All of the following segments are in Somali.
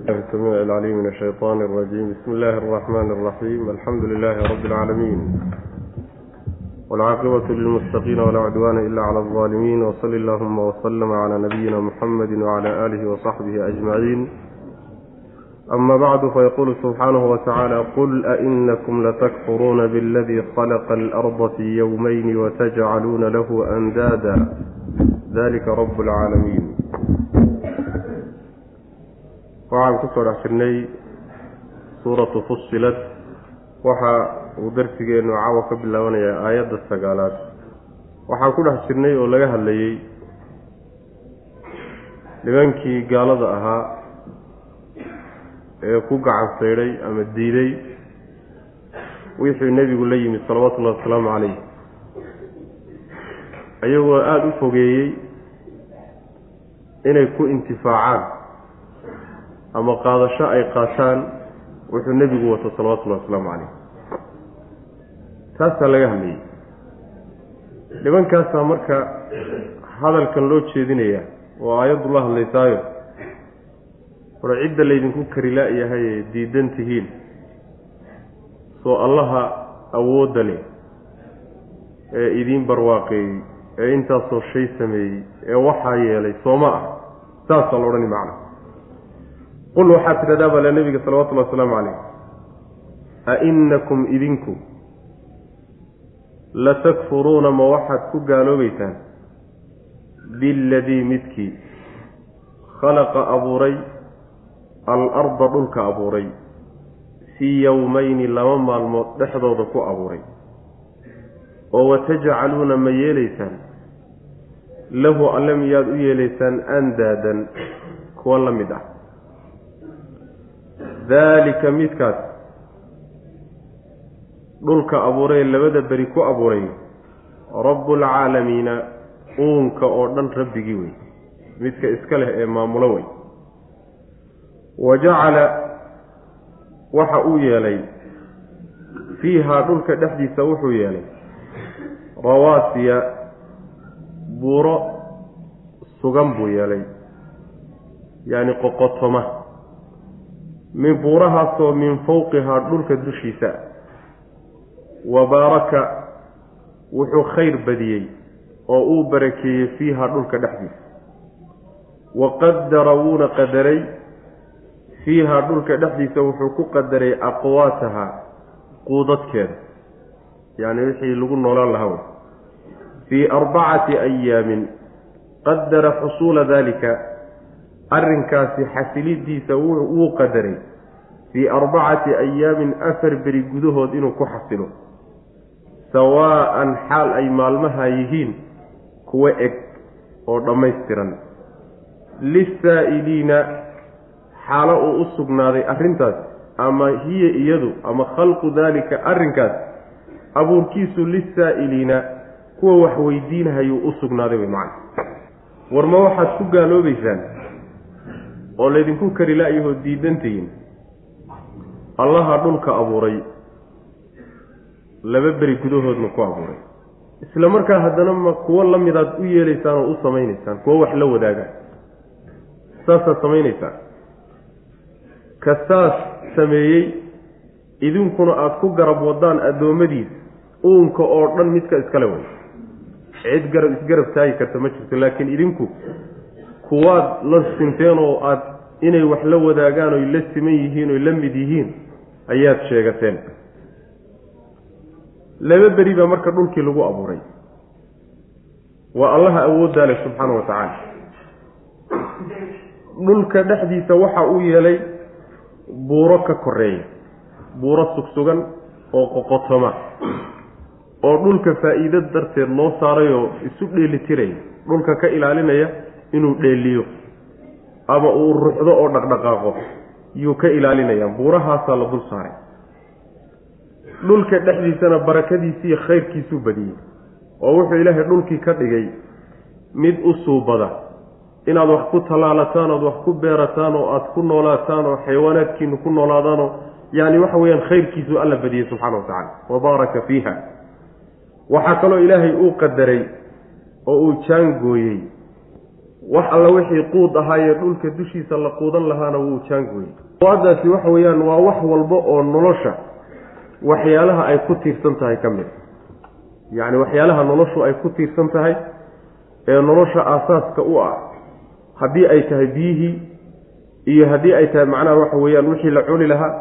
السميع العليم من الشيطان الرجيم بسم الله الرحمن الرحيم الحمد لله رب العالمين والعاقبة للمتقين ولا عدوان إلا على الظالمين وصل اللهم وسلم على نبينا محمد وعلى آله وصحبه أجمعين أما بعد فيقول سبحانه وتعالى قل أئنكم لتكفرون بالذي خلق الأرض في يومين وتجعلون له أندادا ذلك رب العالمين waxaan ku soo dhex jirnay suuratu fusilat waxa uu darsigeennu caawa ka bilaabanayaa aayadda sagaalaad. Waxaan ku dhex jirnay oo laga hadlayey nimankii gaalada ahaa ee ku gacan saydhay ama diiday wixii nebigu la yimid salawatullahi wasalaamu calayh. Ayagoo aada u fogeeyey inay ku intifaacaan ama qaadasho ay qaataan wuxuu nebigu wato salawatullahi wasalaamu calayh. Taasaa laga hadlayay. Nimankaasaa marka hadalkan loo jeedinayaa oo aayaddu la hadlaysaayo. Hore cidda laydinku kari la-yahay ee diidan tihiin soo allaha awoodda leh ee idiin barwaaqeeyey ee intaasoo shay sameeyey ee waxaa yeelay sooma ah. Saasaa la odhani macna qul waxaad tidhahdaa baa le nebiga salawatullahi wasalaamu calayh. A-inakum idinku latakfuruuna ma waxaad ku gaaloobeysaan biladii midkii khalaqa abuuray al-arda dhulka abuuray fii yowmayni laba maalmood dhexdooda ku abuuray. Oo watajcaluuna ma yeelaysaan lahu alle miyaad u yeelaysaan andaadan kuwa la mid ah daalika midkaas dhulka abuuray labada beri ku abuuray rabbulcaalamiina uunka oo dhan rabbigii wey midka iska leh ee maamulo wey wa jacala waxa uu yeelay fiihaa dhulka dhexdiisa wuxuu yeelay rawaasiya buuro sugan buu yeelay yacni qoqotoma min buurahaasoo min fowqihaa dhulka dushiisa. Wa baaraka wuxuu khayr badiyey oo uu barakeeyey fiihaa dhulka dhexdiisa. Wa qadara wuuna qadaray fiihaa dhulka dhexdiisa wuxuu ku qadaray aqwaataha quudadkeeda. Yacni wixii lagu noolaan lahaa wey fii arbacati ayaamin qadara xusuula daalika arrinkaasi xasilidiisa wuu qadaray fii arbacati ayaamin afar beri gudahood inuu ku xasilo sawaa'an xaal ay maalmaha yihiin kuwa eg oo dhammaystiran. Lisaa'iliina xaalo uu u sugnaaday arrintaas ama hiya iyadu ama khalqu daalika arrinkaas abuurkiisu lisaa'iliina kuwa wax weydiinahayuu u sugnaaday wey macana war ma waxaad ku gaaloobaysaan oo laydinku kari la-yahoo diidantihiin allaha dhulka abuuray laba beri gudahoodna ku abuuray. Isla markaa haddana ma kuwo la midaad u yeelaysaan oo u samaynaysaan kuwo wax la wadaaga. Saasaad samaynaysaan ka saas sameeyey idinkuna aada ku garab wadaan addoommadiisa uunka oo dhan midka iskale way. Cid garab isgarab taagi karta ma jirto laakiin idinku kuwaad la sinteen oo aad inay wax la wadaagaan oy la siman yihiin oy la mid yihiin ayaad sheegateen. Laba beri baa marka dhulkii lagu abuuray. Waa allaha awooddaa leh subxaana wa tacaala. Dhulka dhexdiisa waxa uu yeelay buuro ka koreeya buuro sugsugan oo qoqotoma oo dhulka faa'iido darteed loo saarayoo isu dheelitiraya dhulka ka ilaalinaya inuu dheeliyo ama uu ruxdo oo dhaqdhaqaaqo yuu ka ilaalinayaan buurahaasaa la dul saaray. Dhulka dhexdiisana barakadiisiiyo khayrkiisuu badiyey oo wuxuu ilaahay dhulkii ka dhigay mid u suubada. Inaad wax ku tallaalataan ood wax ku beerataan oo aada ku noolaataan oo xayawaanaadkiinu ku noolaadaanoo yacni waxa weeyaan khayrkiisuu alla badiyey subxana wa tacala wabaaraka fiiha. Waxaa kaloo ilaahay uu qadaray oo uu jaangooyey wax alla wixii quud ahaayee dhulka dushiisa la quudan lahaana wuu jaangooyey aqwaadaasi waxa weeyaan waa wax walba oo nolosha waxyaalaha ay ku tiirsan tahay ka mid. Yacni waxyaalaha noloshu ay ku tiirsan tahay ee nolosha aasaaska u ah. Haddii ay tahay biyihii iyo haddii ay tahay macnaha waxa weeyaan wixii la cuni lahaa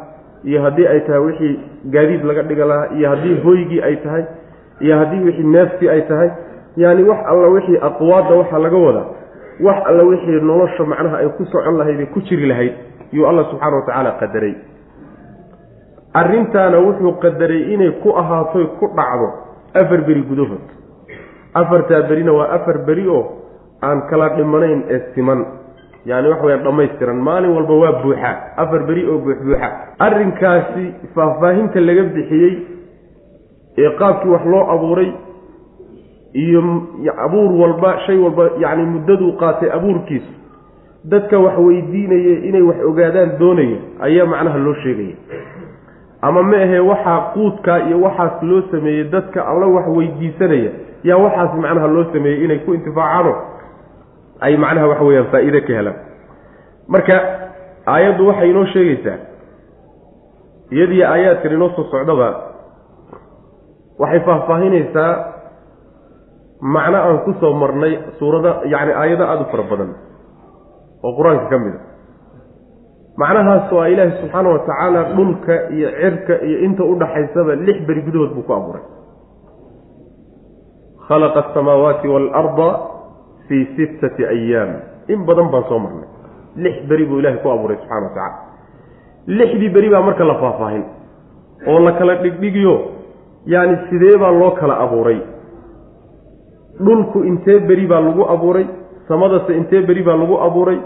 iyo haddii ay tahay wixii gaadiid laga dhiga lahaa iyo haddii hoygii ay tahay iyo haddii wixii neeftii ay tahay. Yaani wax alla wixii aqwaadda waxaa laga wadaa wax alla wixii nolosha macnaha ay ku socon lahayd ee ku jiri lahayd yuu alla subxaana wa tacaala qadaray. Arrintaana wuxuu qadaray inay ku ahaatoy ku dhacdo afar beri gudahood. Afartaa berina waa afar beri oo aan kala dhimanayn ee siman. Yaani wax weyaan dhammaystiran maalin walba waa buuxa afar beri oo buuxbuuxa. Arrinkaasi faahfaahinta laga bixiyey ee qaabkii wax loo abuuray iyo abuur walba shay walba yacni muddaduu qaatay abuurkiisu dadka wax weydiinaya inay wax ogaadaan doonaya ayaa macnaha loo sheegaya ama ma ahee waxaa quudkaa iyo waxaas loo sameeyey dadka alla wax weydiisanaya yaa waxaas macnaha loo sameeyey inay ku intifaacaano ay macnaha waxa weyaan faa-iide ka helaan. Marka aayaddu waxay inoo sheegaysaa iyadii aayaadkan inoo soo socdaba waxay faahfaahinaysaa macno aan ku soo marnay suurada yacni aayado aada u fara badan oo qur'aanka ka mid a. Macnahaas waa ilaahi subxaana wa tacaala dhulka iyo cirka iyo inta udhaxaysaba lix beri gudahood buu ku abuuray. Khalaqa asamaawaati waalarda fii sittati ayaam in badan baan soo marnay. Lix beri buu ilahay ku abuuray subxana wa tacala lixdii beri baa marka la faahfaahin oo la kala dhigdhigiyo yaani sidee baa loo kala abuuray dhulku intee beri baa lagu abuuray samadase intee beri baa lagu abuuray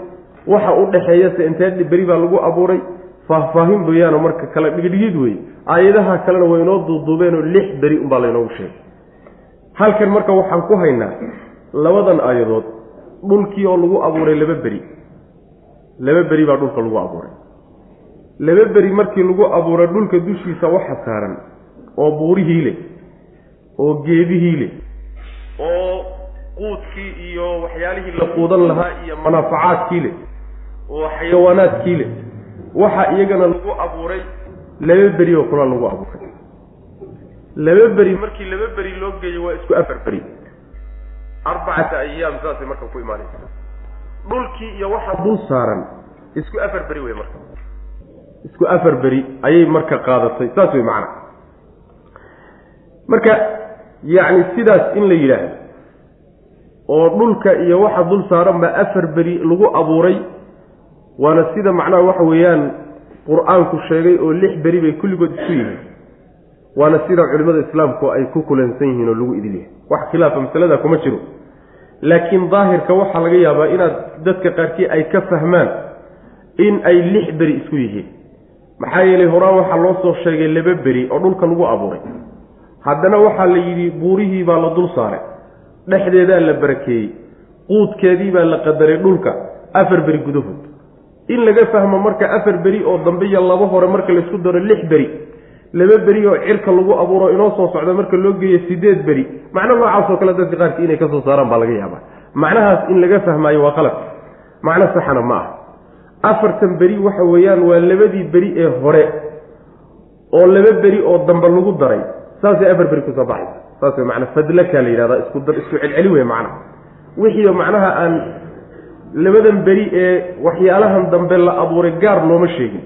waxa u dhexeeyase intee beri baa lagu abuuray faahfaahin weeyaano marka kala dhigdhigid wey aayadaha kalena way inoo duuduubeenoo lix beri unbaa laynoogu sheegay. Halkan marka waxaan ku haynaa labadan aayadood dhulkii oo lagu abuuray laba beri laba beri baa dhulka lagu abuuray. Laba beri markii lagu abuuray dhulka dushiisa waxa saaran oo buurihii leh oo geedihii leh oo quudkii iyo waxyaalihii la quudan lahaa iyo manaafacaadkii leh oo xayawaanaadkii leh waxa iyagana lagu abuuray laba beri oo kula lagu abuuray. Laba beri markii laba beri loo geeyo waa isku afar beri. Arbacata ayaam saasay marka ku imaanaysa. Dhulkii iyo waxa dul saaran isku afar beri wey marka. Isku afar beri ayay marka qaadatay saas wey macana marka yacni sidaas in la yidhaahdo oo dhulka iyo waxa dul saaran baa afar beri lagu abuuray waana sida macnaha waxa weeyaan qur'aanku sheegay oo lix beri bay kulligood isku yihiin waana sida culimmada islaamku ay ku kulansan yihiin oo lagu idil yahay. Wax khilaafa masalada kuma jiro. Laakiin daahirka waxaa laga yaabaa inaad dadka qaarkii ay ka fahmaan in ay lix beri isku yihiin. Maxaa yeelay horaan waxaa loo soo sheegay laba beri oo dhulka lagu abuuray haddana waxaa la yidhi buurihii baa la dul saaray. Dhexdeedaa la barakeeyey. Quudkeedii baa la qadaray dhulka. Afar beri gudahood. In laga fahmo marka afar beri oo dambe iyo laba hore marka laysku daro lix beri. Laba beri oo cirka lagu abuuro inoo soo socda marka loo geeyo sideed beri. Macno noocaasoo kale dadka qaarkii inay ka soo saaraan baa laga yaabaa. Macnahaas in laga fahmaayo waa qalad macno saxana ma ah. Afartan beri waxa weeyaan waa labadii beri ee hore oo laba beri oo dambe lagu daray saasay afar beri ku soo baxaysa. Saas wey macnaa fadlakaa la yidhahdaa isku dar isku celceli wey macnaha. Wixii macnaha aan labadan beri ee waxyaalahan dambe la abuuray gaar looma sheegin.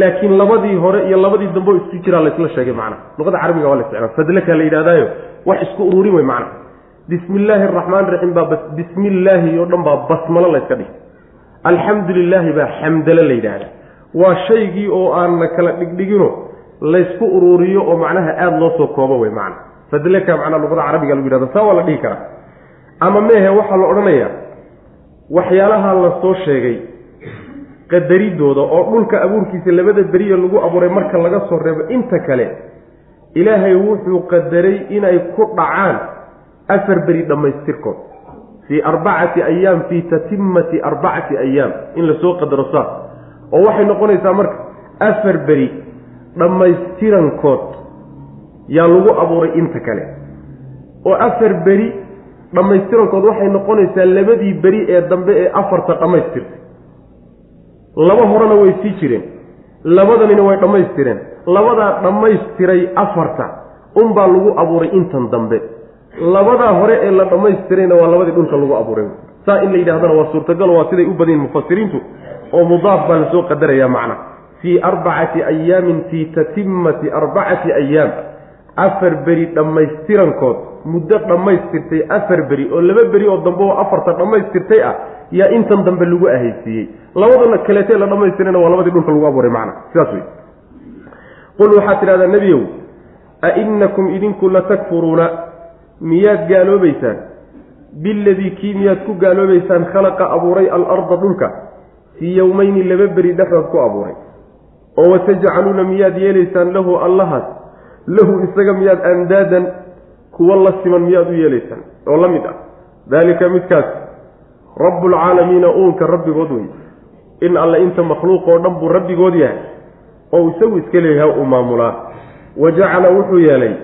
Laakiin labadii hore iyo labadii dambe oo isku jiraa laysla sheegay macnaha. Luqada carabiga waa la isticmaala. Fadlakaa la yidhahdaayo wax isku ururin wey macnaha. Bismi illaahi araxmaan raxiim baa bismi illaahi oo dhan baa basmalo layska dhihi alxamdu lilaahi baa xamdalo la yidhaahdaa. Waa shaygii oo aan la kala dhigdhigino laysku uruuriyo oo macnaha aada loo soo koobo wey macna. Fadlaka macnaa luqada carabiga lagu yihahdo saa waa la dhihi karaa. Ama meehe waxaa la odhanayaa waxyaalaha la soo sheegay qadaridooda oo dhulka abuurkiisa labada beriye lagu abuuray marka laga soo reebo inta kale ilaahay wuxuu qadaray inay ku dhacaan afar beri dhammaystirkood. Fii arbacati ayaam fii tatimati arbacati ayaam. In la soo qadaro saas oo waxay noqonaysaa marka afar beri dhammaystirankood yaa lagu abuuray inta kale. oo afar beri dhammaystirankood waxay noqonaysaa labadii beri ee dambe ee afarta dhammaystirtay. laba horena way sii jireen labadanina way dhammaystireen. labadaa dhammaystiray afarta unbaa lagu abuuray intan dambe. labadaa hore ee la dhammaystirayna waa labadii dhulka lagu abuuray. saa in la yidhahdana waa suurtagal waa siday u badayin mufasiriintu oo mudaaf baa la soo qadarayaa macna fii arbacati ayaamin fii tatimmati arbacati ayaam afar beri dhammaystirankood muddo dhammaystirtay afar beri oo laba beri oo dambe oo afarta dhammaystirtay ah yaa intan dambe lagu ahaysiiyey. Labadana kaleetee la dhammaystirayna waa labadii dhulka lagu abuuray macna sidaas wey qul waxaad tidhahdaa nebiyow a inakum idinku latakfuruuna miyaad gaaloobaysaan biladii kii miyaad ku gaaloobaysaan khalaqa abuuray alarda dhulka fii yowmayni laba beri dhexdood ku abuuray oo watajcaluuna miyaad yeelaysaan lahu allahaas lahu isaga miyaad andaadan kuwa la siman miyaad u yeelaysaan oo la mid ah. Daalika midkaas rabbulcaalamiina uunka rabbigood wey in alle inta makhluuq oo dhan buu rabbigood yahay oo isagu iska leeyahay uu maamulaa. Wa jacala wuxuu yeelay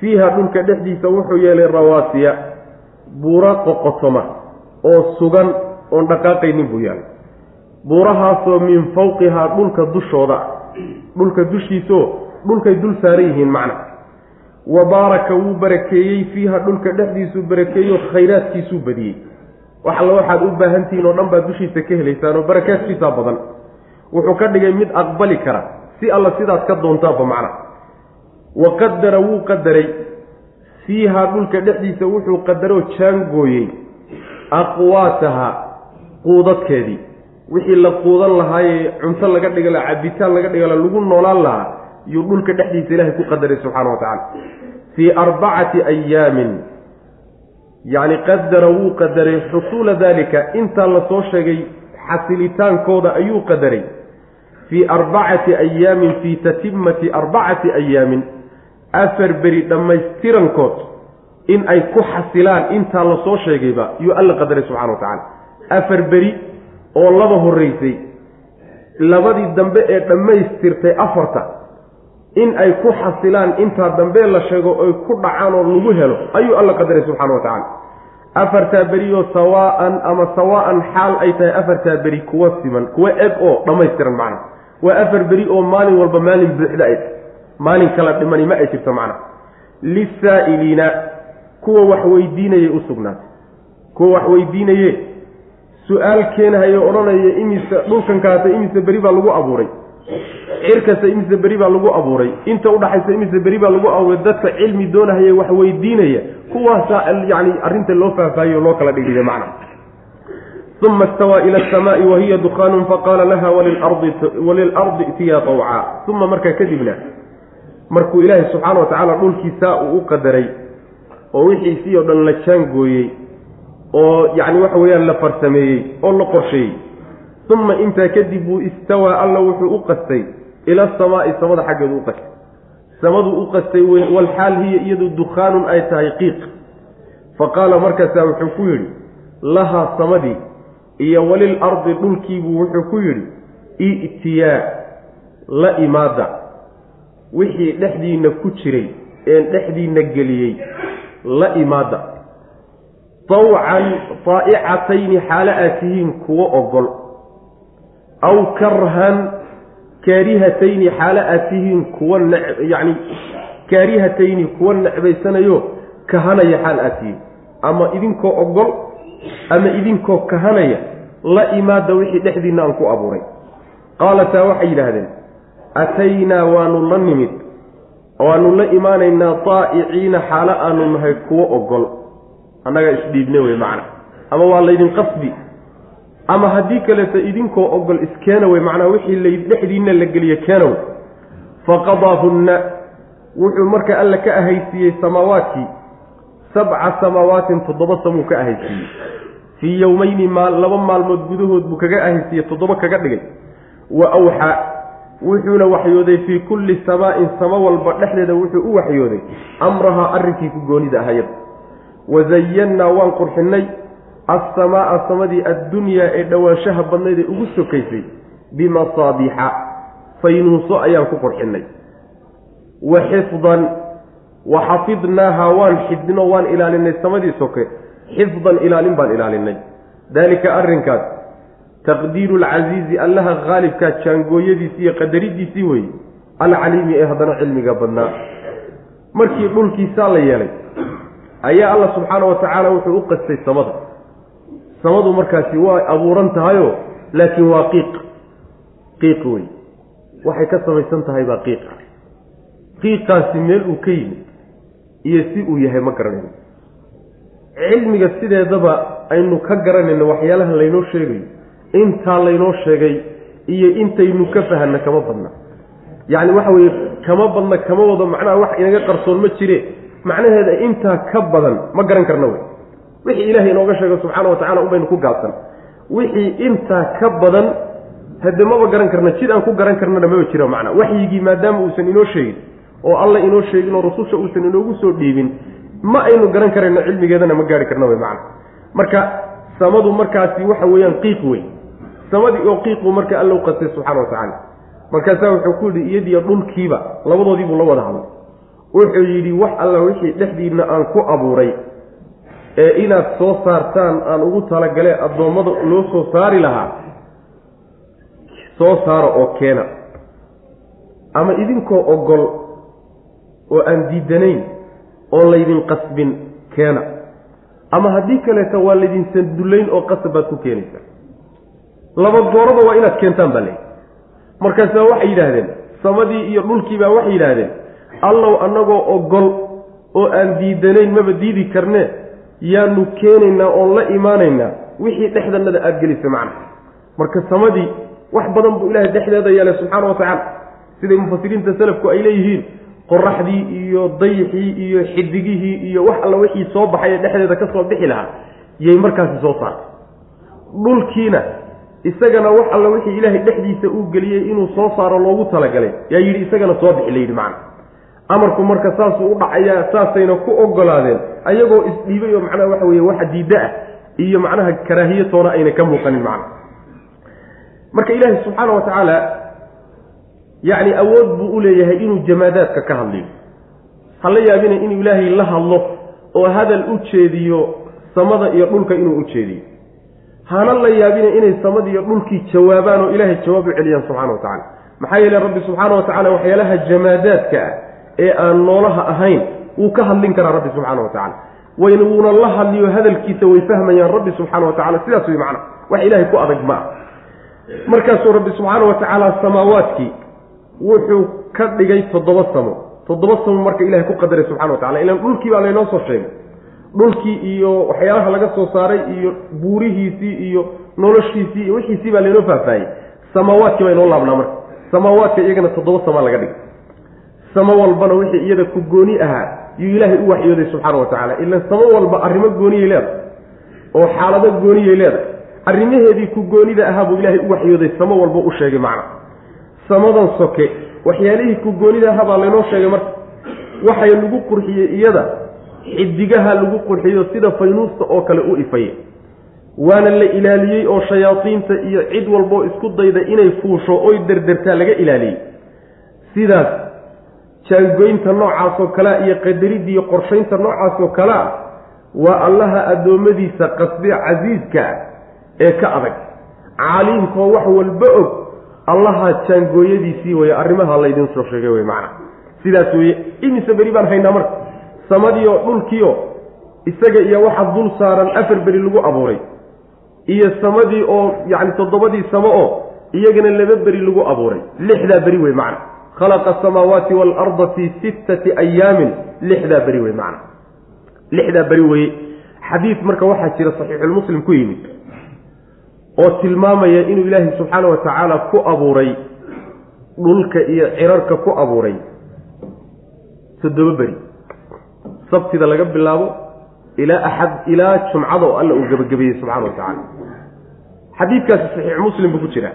fiiha dhulka dhexdiisa wuxuu yeelay rawaasiya buura qoqotoma oo sugan oon dhaqaaqaynin buu yeelay buurahaasoo min fawqihaa dhulka dushooda dhulka dushiisoo dhulkay dul saaran yihiin macna. Wa baaraka wuu barakeeyey fiiha dhulka dhexdiisuu barakeeyo khayraadkiisuu badiyey. Wax alla waxaad u baahantihiin oo dhan baad dushiisa ka helaysaan oo barakaadkiisaa badan. Wuxuu ka dhigay mid aqbali kara si alla sidaad ka doontaaba macna. Wa qadara wuu qadaray fiihaa dhulka dhexdiisa wuxuu qadaroo jaangooyey aqwaataha quudadkeedii wixii la quudan lahaayee cunto laga dhigala cabitaan laga dhigala lagu noolaan lahaa yuu dhulka dhexdiisa ilaahay ku qadaray subxaana wa tacaala fii arbacati ayaamin yacni qadara wuu qadaray xusuula daalika intaa la soo sheegay xasilitaankooda ayuu qadaray. Fii arbacati ayaamin fii tatimmati arbacati ayaamin afar beri dhammaystirankood in ay ku xasilaan intaa la soo sheegayba yuu alla qadaray subxana wa tacaala afar beri oo laba horreysay. Labadii dambe ee dhammaystirtay afarta in ay ku xasilaan intaa dambe la sheego oy ku dhacaan oo lagu helo ayuu alla qadaray subxana wa tacaala. Afartaa berioo sawaa'an ama sawaa'an xaal ay tahay afartaa beri kuwa siman kuwa eg oo dhammaystiran macna. Waa afar beri oo maalin walba maalin buuxda ay maalin kala dhimani ma ay jirto macna. Lisaa'iliina kuwa wax weydiinayay u sugnaatay. Kuwa wax weydiinaye su'aal keenahayo odhanaya imise dhulkankaasa imise beri baa lagu abuuray. Cirkasta imise beri baa lagu abuuray. Inta udhaxaysa imise beri baa lagu abuuray. Dadka cilmi doonahaya wax weydiinaya kuwaasaa yani arrinta loo faahfaahiyo loo kala dhigdhiga macna. Uma istawaa ila asamaai wahiya dukhaanun faqaala laha walilardi itiyaa tawcaa. Uma markaa kadibna markuu ilaahay subxaana wa tacaala dhulkiisaa uu u qadaray oo wixiisii oo dhan la jaangooyey oo yacni waxa weeyaan la farsameeyey oo la qorsheeyey. Uma intaa kadib buu istawaa alla wuxuu u qastay ila asamaa'i samada xaggeedu u qastay. Samaduu u qastay walxaal hiya iyadu dukhaanun ay tahay qiiq. Fa qaala markaasaa wuxuu ku yidhi lahaa samadii iyo walil ardi dhulkiibuu wuxuu ku yidhi i'tiyaa la imaada. Wixii dhexdiinna ku jiray een dhexdiinna geliyey la imaada tawcan daa'icatayni xaalo aad tihiin kuwo ogol aw karhan kaarihatayni xaalo aad tihiin kuwa yacni kaarihatayni kuwa necbaysanayo kahanaya xaal aad tihiin ama idinkoo ogol ama idinkoo kahanaya la imaada wixii dhexdiinna aan ku abuuray qaalataa waxay yidhaahdeen ataynaa waanu la nimid waanu la imaanaynaa daa'iciina xaalo aanu nahay kuwo ogol annagaa isdhiibne wey macna. Ama waa laydin qasbi ama haddii kaleeto idinkoo ogol iskeena wey macnaa wixii la dhexdiinna la geliye keena wey. Faqadaahunna wuxuu marka alla ka ahaysiiyey samaawaadkii. Sabca samaawatin toddoba samuu ka ahaysiiyey. Fii yowmeyni maal laba maalmood gudahood buu kaga ahaysiiyey toddoba kaga dhigay. Wa awxaa wuxuuna waxyooday fii kulli samaa'in samo walba dhexdeeda wuxuu u waxyooday. Amrahaa arrinkii ku goonida ahayada wazayannaa waan qurxinnay. Assamaa'a samadii addunyaa ee dhowaanshaha badnayd ee ugu sokaysay bimasaabiixa. Faynuuso ayaan ku qurxinnay. Wa xifdan wa xafidnaaha waan xidnino waan ilaalinay samadii soke. Xifdan ilaalin baan ilaalinay. Daalika arrinkaas taqdiiru lcasiizi allaha khaalibkaa jaangooyadiisii iyo qadaridiisii weeye alcaliimi ee haddana cilmiga badnaa. Markii dhulkiisaa la yeelay ayaa alla subxaana wa tacaala wuxuu u qastay samada. Samadu markaasi waa abuuran tahayoo laakiin waa qiiq. Qiiq wey waxay ka samaysan tahay baa qiiqa qiiqaasi meel uu ka yimid iyo si uu yahay ma garanayno cilmiga sideedaba aynu ka garanayno waxyaalaha laynoo sheegayo intaa laynoo sheegay iyo intaynu ka fahanna kama badna. Yacni waxa weeye kama badna kama wado macnaha wax inaga qarsoon ma jire macnaheeda intaa ka badan ma garan karna wey. Wixii ilaahay inooga sheego subxaana wa tacala unbaynu ku gaabsan wixii intaa ka badan hade maba garan karna jid aan ku garan karnana maba jiro macnaa waxyigii maadaama uusan inoo sheegin oo alla inoo sheegin oo rasusha uusan inoogu soo dhiibin ma aynu garan karayno cilmigeedana ma gaari karna wey macna. Marka samadu markaasi waxa weeyaan qiiq wey samadii oo qiiquu marka alla u qastay subxana wa tacaala. Markaasaa wuxuu ku yidhi iyadiyo dhulkiiba labadoodiibuu la wada hadlay wuxuu yidhi wax alla wixii dhexdiinna aan ku abuuray ee inaad soo saartaan aan ugu talagalee addoommada loo soo saari lahaa soo saara oo keena. Ama idinkoo ogol oo aan diidanayn oo laydin qasbin keena. Ama haddii kaleeta waa laydin sandullayn oo qasab baad ku keenaysaa laba gooraba waa inaad keentaan baa leeyihi markaasaa waxay yidhaahdeen samadii iyo dhulkiibaa waxay yidhaahdeen allow annagoo ogol oo aan diidanayn maba diidi karne yaanu keenaynaa oon la imaanaynaa wixii dhexdannada aada gelisa macna marka samadii wax badan buu ilaahay dhexdeeda yeelay subxaana wa tacaala. Siday mufasiriinta salafku ay leeyihiin qoraxdii iyo dayixii iyo xidigihii iyo wax alla wixii soo baxay ee dhexdeeda ka soo bixi lahaa yay markaasi soo saartay. Dhulkiina isagana wax alla wixii ilaahay dhexdiisa uu geliyey inuu soo saaro loogu talagalay yaa yidhi isagana soo bixi layidhi macna amarku marka saasuu u dhacayaa saasayna ku ogolaadeen ayagoo isdhiibay oo macnaha waxa weeye waxa diidda ah iyo macnaha karaahiyatoona ayna ka muuqanin macna. Marka ilaahay subxaana wa tacaala yacni awood buu u leeyahay inuu jamaadaadka ka hadliyo. Hala yaabina inuu ilaahay la hadlo oo hadal u jeediyo samada iyo dhulka inuu u jeediyo. Hana la yaabina inay samadii iyo dhulkii jawaabaan oo ilaahay jawaab u celiyaan subxana wa tacala maxaa yeele rabbi subxaana wa tacala waxyaalaha jamaadaadka ah ee aan noolaha ahayn wuu ka hadlin karaa rabbi subxaana wa tacala wayna wuuna la hadliyo hadalkiisa way fahmayaan rabbi subxaana wa tacala sidaas way macna. Wax ilaahay ku adag ma ah markaasuu rabbi subxaana wa tacaala samaawaadkii wuxuu ka dhigay toddoba samo toddoba samo marka ilahay ku qadaray subxana wa tacala ilaan dhulkii baa laynoo soo sheegay. Dhulkii iyo waxyaalaha laga soo saaray iyo buurihiisii iyo noloshiisii iyo wixiisii baa laynoo faahfaahiyey. Samaawaadkii baa inoo laabnaa marka. Samaawaadka iyagana toddoba samaa laga dhigay samo walbana wixii iyada ku gooni ahaa yuu ilaahay u waxyooday subxaana wa tacaala. Ilan samo walba arrimo gooniyay leedahay. Oo xaalado gooniyay leedahay. Arrimaheedii ku goonida ahaa buu ilaahay u waxyooday samo walba u sheegay macna. Samadan soke waxyaalihii ku goonida ahaa baa laynoo sheegay marka. Waxay lagu qurxiyey iyada xidigaha lagu qurxiyo sida faynuusta oo kale u ifaya waana la ilaaliyey oo shayaadiinta iyo cid walboo isku dayda inay fuusho oy derdertaa laga ilaaliyey. Sidaas jaangoynta noocaasoo kalea iyo qadaridda iyo qorshaynta noocaasoo kalea waa allaha addoommadiisa qasbe casiiska ah ee ka adag. Caliimkoo wax walba og allaha jaangooyadiisii weye arrimaha laydin soo sheegay wey macana sidaas weeye imise beri baan haynaa marka. Samadiioo dhulkiio isaga iyo waxa dul saaran afar beri lagu abuuray. Iyo samadii oo yacni toddobadii samo oo iyagana laba beri lagu abuuray. Lixdaa beri wey macna khalaqa asamaawaati waalarda fii sittati ayaamin lixdaa beri wey macna lixdaa beri weye xadiid marka waxaa jira saxiixulmuslim ku yimid oo tilmaamaya inuu ilaahay subxaana wa tacaala ku abuuray dhulka iyo cirarka ku abuuray toddoba beri sabtida laga bilaabo ilaa axad ilaa jumcada oo alla uu gebagabeeyey subxana wa tacaala xadiidkaasi saxiix muslim buu ku jiraa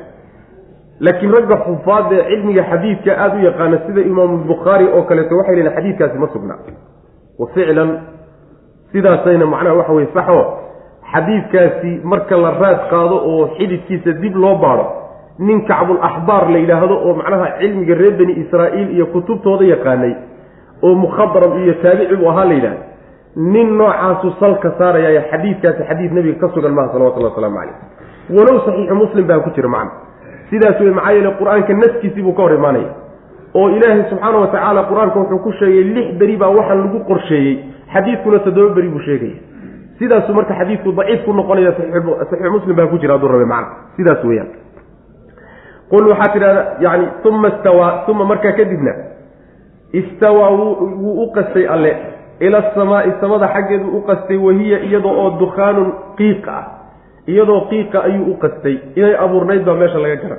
laakiin ragga xufaad ee cilmiga xadiidka aada u yaqaana sida imaamu bukhaari oo kaleeto waxay leeyiin xadiidkaasi ma sugnaa wa ficlan sidaasayna macnaha waxa weye saxo. Xadiidkaasi marka la raad qaado oo xididkiisa dib loo baadho nin kacbul axbaar la yidhaahdo oo macnaha cilmiga reer bani israa'iil iyo kutubtooda yaqaanay oo mukhadram iyo taabici buu ahaa la yidhahda nin noocaasu salka saaraya xadiidkaasi xadiid nabiga ka sugan maha salawatullahi wasalaamu calayh. Walow saxiixu muslim baa ku jira macna sidaas wey maxaa yeele qur'aanka naskiisii buu ka hor imaanaya. oo ilaahay subxaana wa tacaala qur'aanka wuxuu ku sheegay lix beri baa waxaan lagu qorsheeyey. xadiidkuna toddoba beri buu sheegaya sidaasuu marka xadiidku daciif ku noqonaya saxiix muslim baa ku jira hadduu rabe macna. sidaas weeyaan. qul waxaa tidhahda yani uma istawaa uma markaa kadibna istawaa wuu u qastay alle. ila asamaai samada xaggeedu u qastay wahiya iyadoo oo dukhaanun qiiq ah iyadoo qiiqa ayuu u qastay. Inay abuurnayd baa meesha laga gara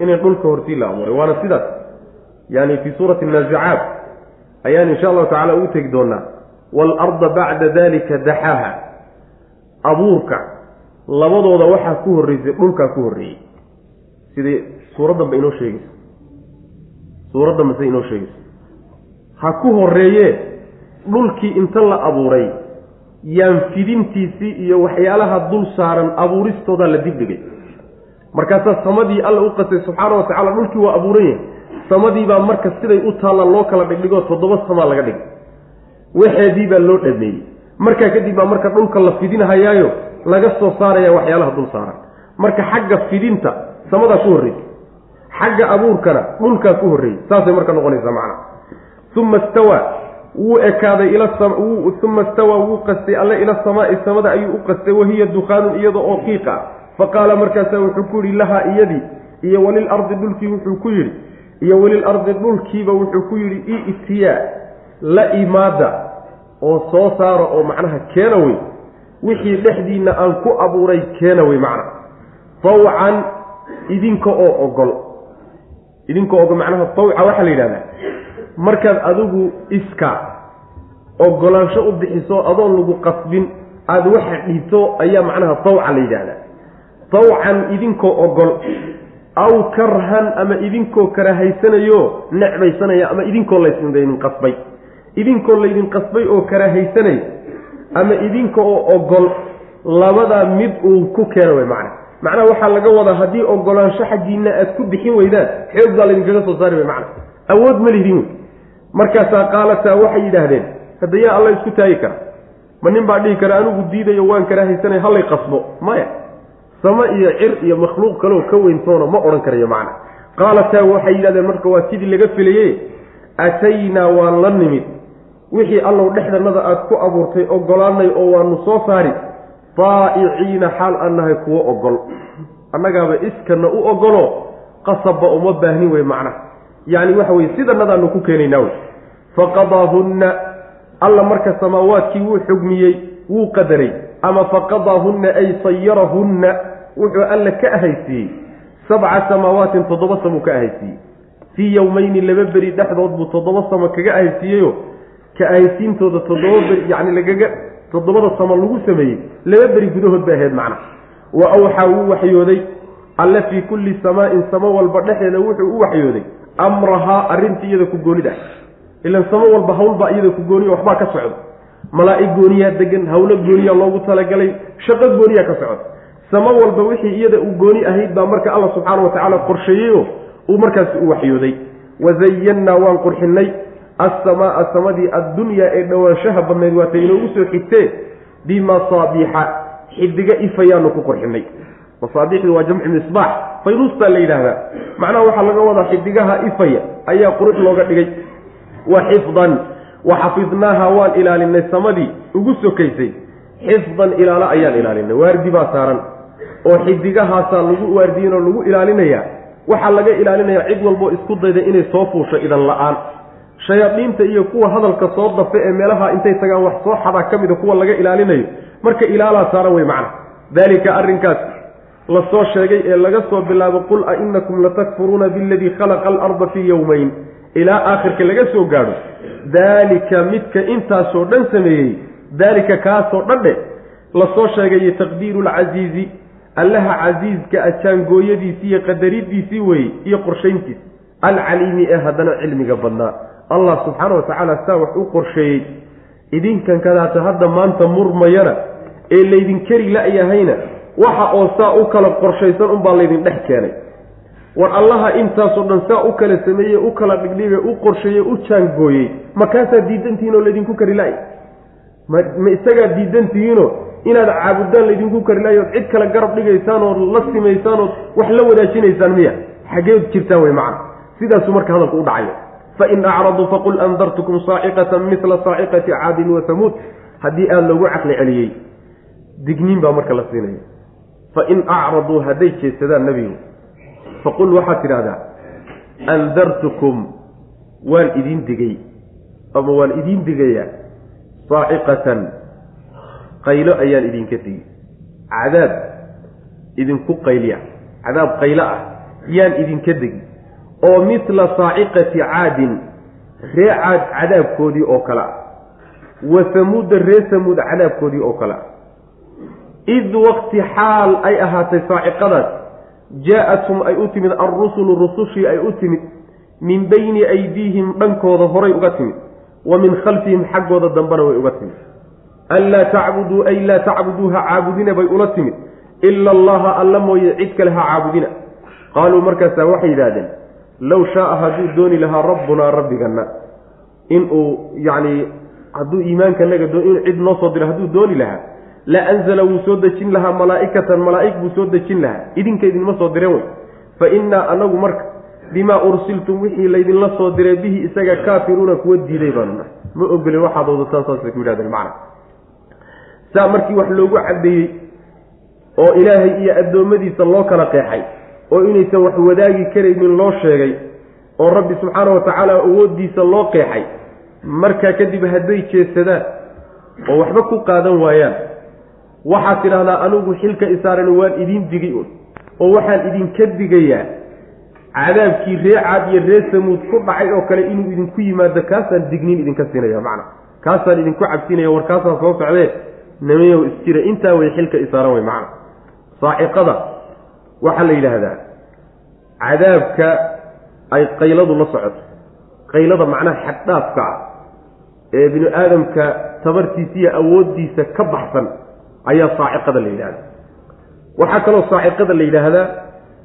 inay dhulka hortii la abuuray. Waana sidaas. Yani fii suurati naazicaat ayaan insha allahu tacala ugu tegi doonaa waalarda bacda dalika daxaaha. Abuurka labadooda waxaa ku horreysay dhulkaa ku horreeyey. Sidai suuraddanba inoo sheegayso suuraddanba siday inoo sheegayso ha ku horreeyee dhulkii inta la abuuray yaan fidintiisii iyo waxyaalaha dul saaran abuuristoodaa la dibdhigay. Markaasaa samadii alla u qasay subxaana wa tacala dhulkii waa abuuran yahay samadiibaa marka siday u taalla loo kala dhigdhigoo toddoba samaa laga dhigay. Waxeedii baa loo dhameeyey markaa kadib baa marka dhulka la fidinhayaayo laga soo saaraya waxyaalaha dul saaran. Marka xagga fidinta samadaa ku horreysay xagga abuurkana dhulkaa ku horreeyey saasay marka noqonaysaa macna. Uma stawaa wuu ekaaday uma stawaa wuu qastay alle ila samaai samada ayuu u qastay wahiya dukhaanun iyada oo qiiqa. Fa qaala markaasaa wuxuu ku yidhi lahaa iyadii. Iyo walil ardi dhulkii wuxuu ku yidhi. Iyo welil ardi dhulkiiba wuxuu ku yidhi itiyaa la imaada oo soo saara oo macnaha keena wey wixii dhexdiinna aan ku abuuray keena wey macnaha. Tawcan idinka oo ogol. Idinka ogol macnaha tawca waxaa la yidhahdaa markaad adigu iska ogolaansho u bixiso adoon lagu qasbin aada waxa dhiibto ayaa macnaha tawca la yidhaahdaa. Tawcan idinkoo ogol aw karhan ama idinkoo karahaysanayo necbaysanaya ama idinkoo laydin qasbay. Idinkoo laydin qasbay oo karahaysanaya ama idinka oo ogol labadaa mid uu ku keena way macna macnaha waxaa laga wadaa haddii ogolaansho xaggiina aad ku bixin weydaan xoog baa laydinkaga soo saari way macna awood ma lihdin wey markaasaa qaalataa waxay yidhaahdeen hadda yaa alla isku taagi kara. Ma nin baa dhihi kara anigu diidayo waan karahaysanaya hallay qasbo. Maya. Samo iyo cir iyo makhluuq kaleo ka weyntoona ma odhan karayo macna. Qaalataa waxay yidhahdeen marka waa sidii laga filaye ataynaa waan la nimid. Wixii allow dhexdanada aad ku abuurtay ogolaanay oo waanu soo saari daa'iciina xaal aan nahay kuwo ogol. Annagaaba iskana u ogolo qasabba uma baahnin wey macnaha yacni waxa weye sidanadaanu ku keenaynaa wey. Faqadaahunna alla marka samaawaadkii wuu xugmiyey wuu qadaray. Ama faqadaahunna ay sayarahunna wuxuu alla ka ahaysiiyey. Sabca samaawatin toddoba samuu ka ahaysiiyey. Fii yowmayni laba beri dhexdood buu toddoba samo kaga ahaysiiyeyo. Ka ahaysiintooda toddoba beri yacni lagaga toddobada samo lagu sameeyey. Laba beri gudahood bay ahayd macna. Wa awxaa wuu waxyooday. Alle fii kulli samaa'in samo walba dhexeeda wuxuu u waxyooday amrahaa arrintii iyada ku goonid ah ilan samo walba hawlbaa iyada ku gooniya waxbaa ka socda malaa'ig gooniyaa degan hawlo gooniyaa loogu talagalay shaqo gooniyaa ka socda samo walba wixii iyada uu gooni ahayd baa marka alla subxaana wa tacaala qorsheeyeyo uu markaasi u waxyooday. Wazayannaa waan qurxinay asamaaa samadii addunyaa ee dhowaanshaha badnayd waatay inoogu soo xigtee bimasaabiixa xidiga ifayaanu ku qurxinay masaabiixdu waa jamcu misbaax faynuustaa la yidhaahdaa. Macnaha waxaa laga wadaa xidigaha ifaya ayaa qurux looga dhigay. Wa xifdan wa xafidnaaha waan ilaalinay samadii ugu sokaysay. Xifdan ilaalo ayaan ilaalinay waardi baa saaran. Oo xidigahaasaa lagu waardiyin oo lagu ilaalinayaa waxaa laga ilaalinayaa cid walboo isku dayda inay soo fuusho idan la'aan. Shayaadiinta iyo kuwa hadalka soo dafe ee meelaha intay tagaan wax soo xadaa ka mida kuwa laga ilaalinayo marka ilaalaa saaran wey macna. Daalika arrinkaas la soo sheegay ee laga soo bilaabo qul a inakum latakfuruuna biladii khalaqa alarda fii yowmayn ilaa aakhirka laga soo gaadho. Daalika midka intaasoo dhan sameeyey daalika kaasoo dhan dhe la soo sheegayo taqdiiru lcasiizi allaha casiizka ajaangooyadiisii iyo qadaridiisii weeye iyo qorshayntiis. Alcaliimi ee haddana cilmiga badnaa. Allah subxaana wa tacaala saa wax u qorsheeyey. Idinkan kadaata hadda maanta murmayana ee laydin keri la-yahayna waxa oo saa u kala qorshaysan unbaa laydin dhex keenay. War allaha intaasoo dhan saa u kala sameeyey u kala dhigdhigay u qorsheeyey u jaangooyey makaasaa diidantihiin oo laydinku kari la-ay ma isagaa diidantihiinoo inaad caabudaan laydinku kari la-ay ood cid kale garab dhigaysaan ood la simaysaan ood wax la wadaajinaysaan miya? Xageed jirtaan wey macana sidaasuu marka hadalku u dhacayo fain acraduu faqul andartukum saaciqatan mila saaciqati caadin wa hamuud haddii aada loogu caqli celiyey digniin baa marka la siinaya fain acraduu hadday jeedsadaan nebigu faqul waxaad tidhahdaa andartukum waan idiin digay ama waan idiin digayaa saaciqatan qaylo ayaan idinka digi cadaab idinku qayliya cadaab qaylo ah yaan idinka degi oo midla saaciqati caadin ree caad cadaabkoodii oo kale ah. Wa samuuda ree samuud cadaabkoodii oo kale ah id waqti xaal ay ahaatay saaciqadaas jaa-athum ay u timid alrusulu rusushii ay u timid min bayni aydiihim dhankooda horay uga timid wa min khalfihim xaggooda dambena way uga timid anlaa tacbuduu ay laa tacbuduu ha caabudina bay ula timid ila allaha alla mooye cid kale ha caabudina qaaluu markaasaa waxay yidhaahdeen low shaaa hadduu dooni lahaa rabbunaa rabbiganna inuu yacni hadduu iimaankanaga inuu cid noo soo diro hadduu dooni lahaa la anzala wuu soo dejin lahaa malaa'ikatan malaa'ig buu soo dejin lahaa. Idinka idinma soo direen wey. Fa innaa anagu marka bimaa ursiltum wixii laydinla soo diray bihi isaga kaafiruuna kuwa diiday baanu nahay. Ma ogolin waxaad wadataan saasay ku yidhahdeen macna. Saa markii wax loogu caddeeyey oo ilaahay iyo addoommadiisa loo kala qeexay oo inaysan wax wadaagi karaynin loo sheegay oo rabbi subxaana wa tacaala awooddiisa loo qeexay markaa kadib hadday jeesadaan oo waxba ku qaadan waayaan waxaad tidhahdaa anigu xilka isaaran waan idiin digay un oo waxaan idinka digayaa cadaabkii ree caad iyo ree samuud ku dhacay oo kale inuu idinku yimaado kaasaan digniin idinka siinaya macna. Kaasaan idinku cabsinaya war kaasaan soo socdee? Namayow isjira intaa way xilka isaaran way macna. Saaciqada waxaa la yidhaahdaa cadaabka ay qayladu la socoto. Qaylada macnaha xaddhaafka ah ee binu aadamka tabartiisa iyo awooddiisa ka baxsan ayaa saaciqada la yidhahda waxaa kaloo saaciqada la yidhaahdaa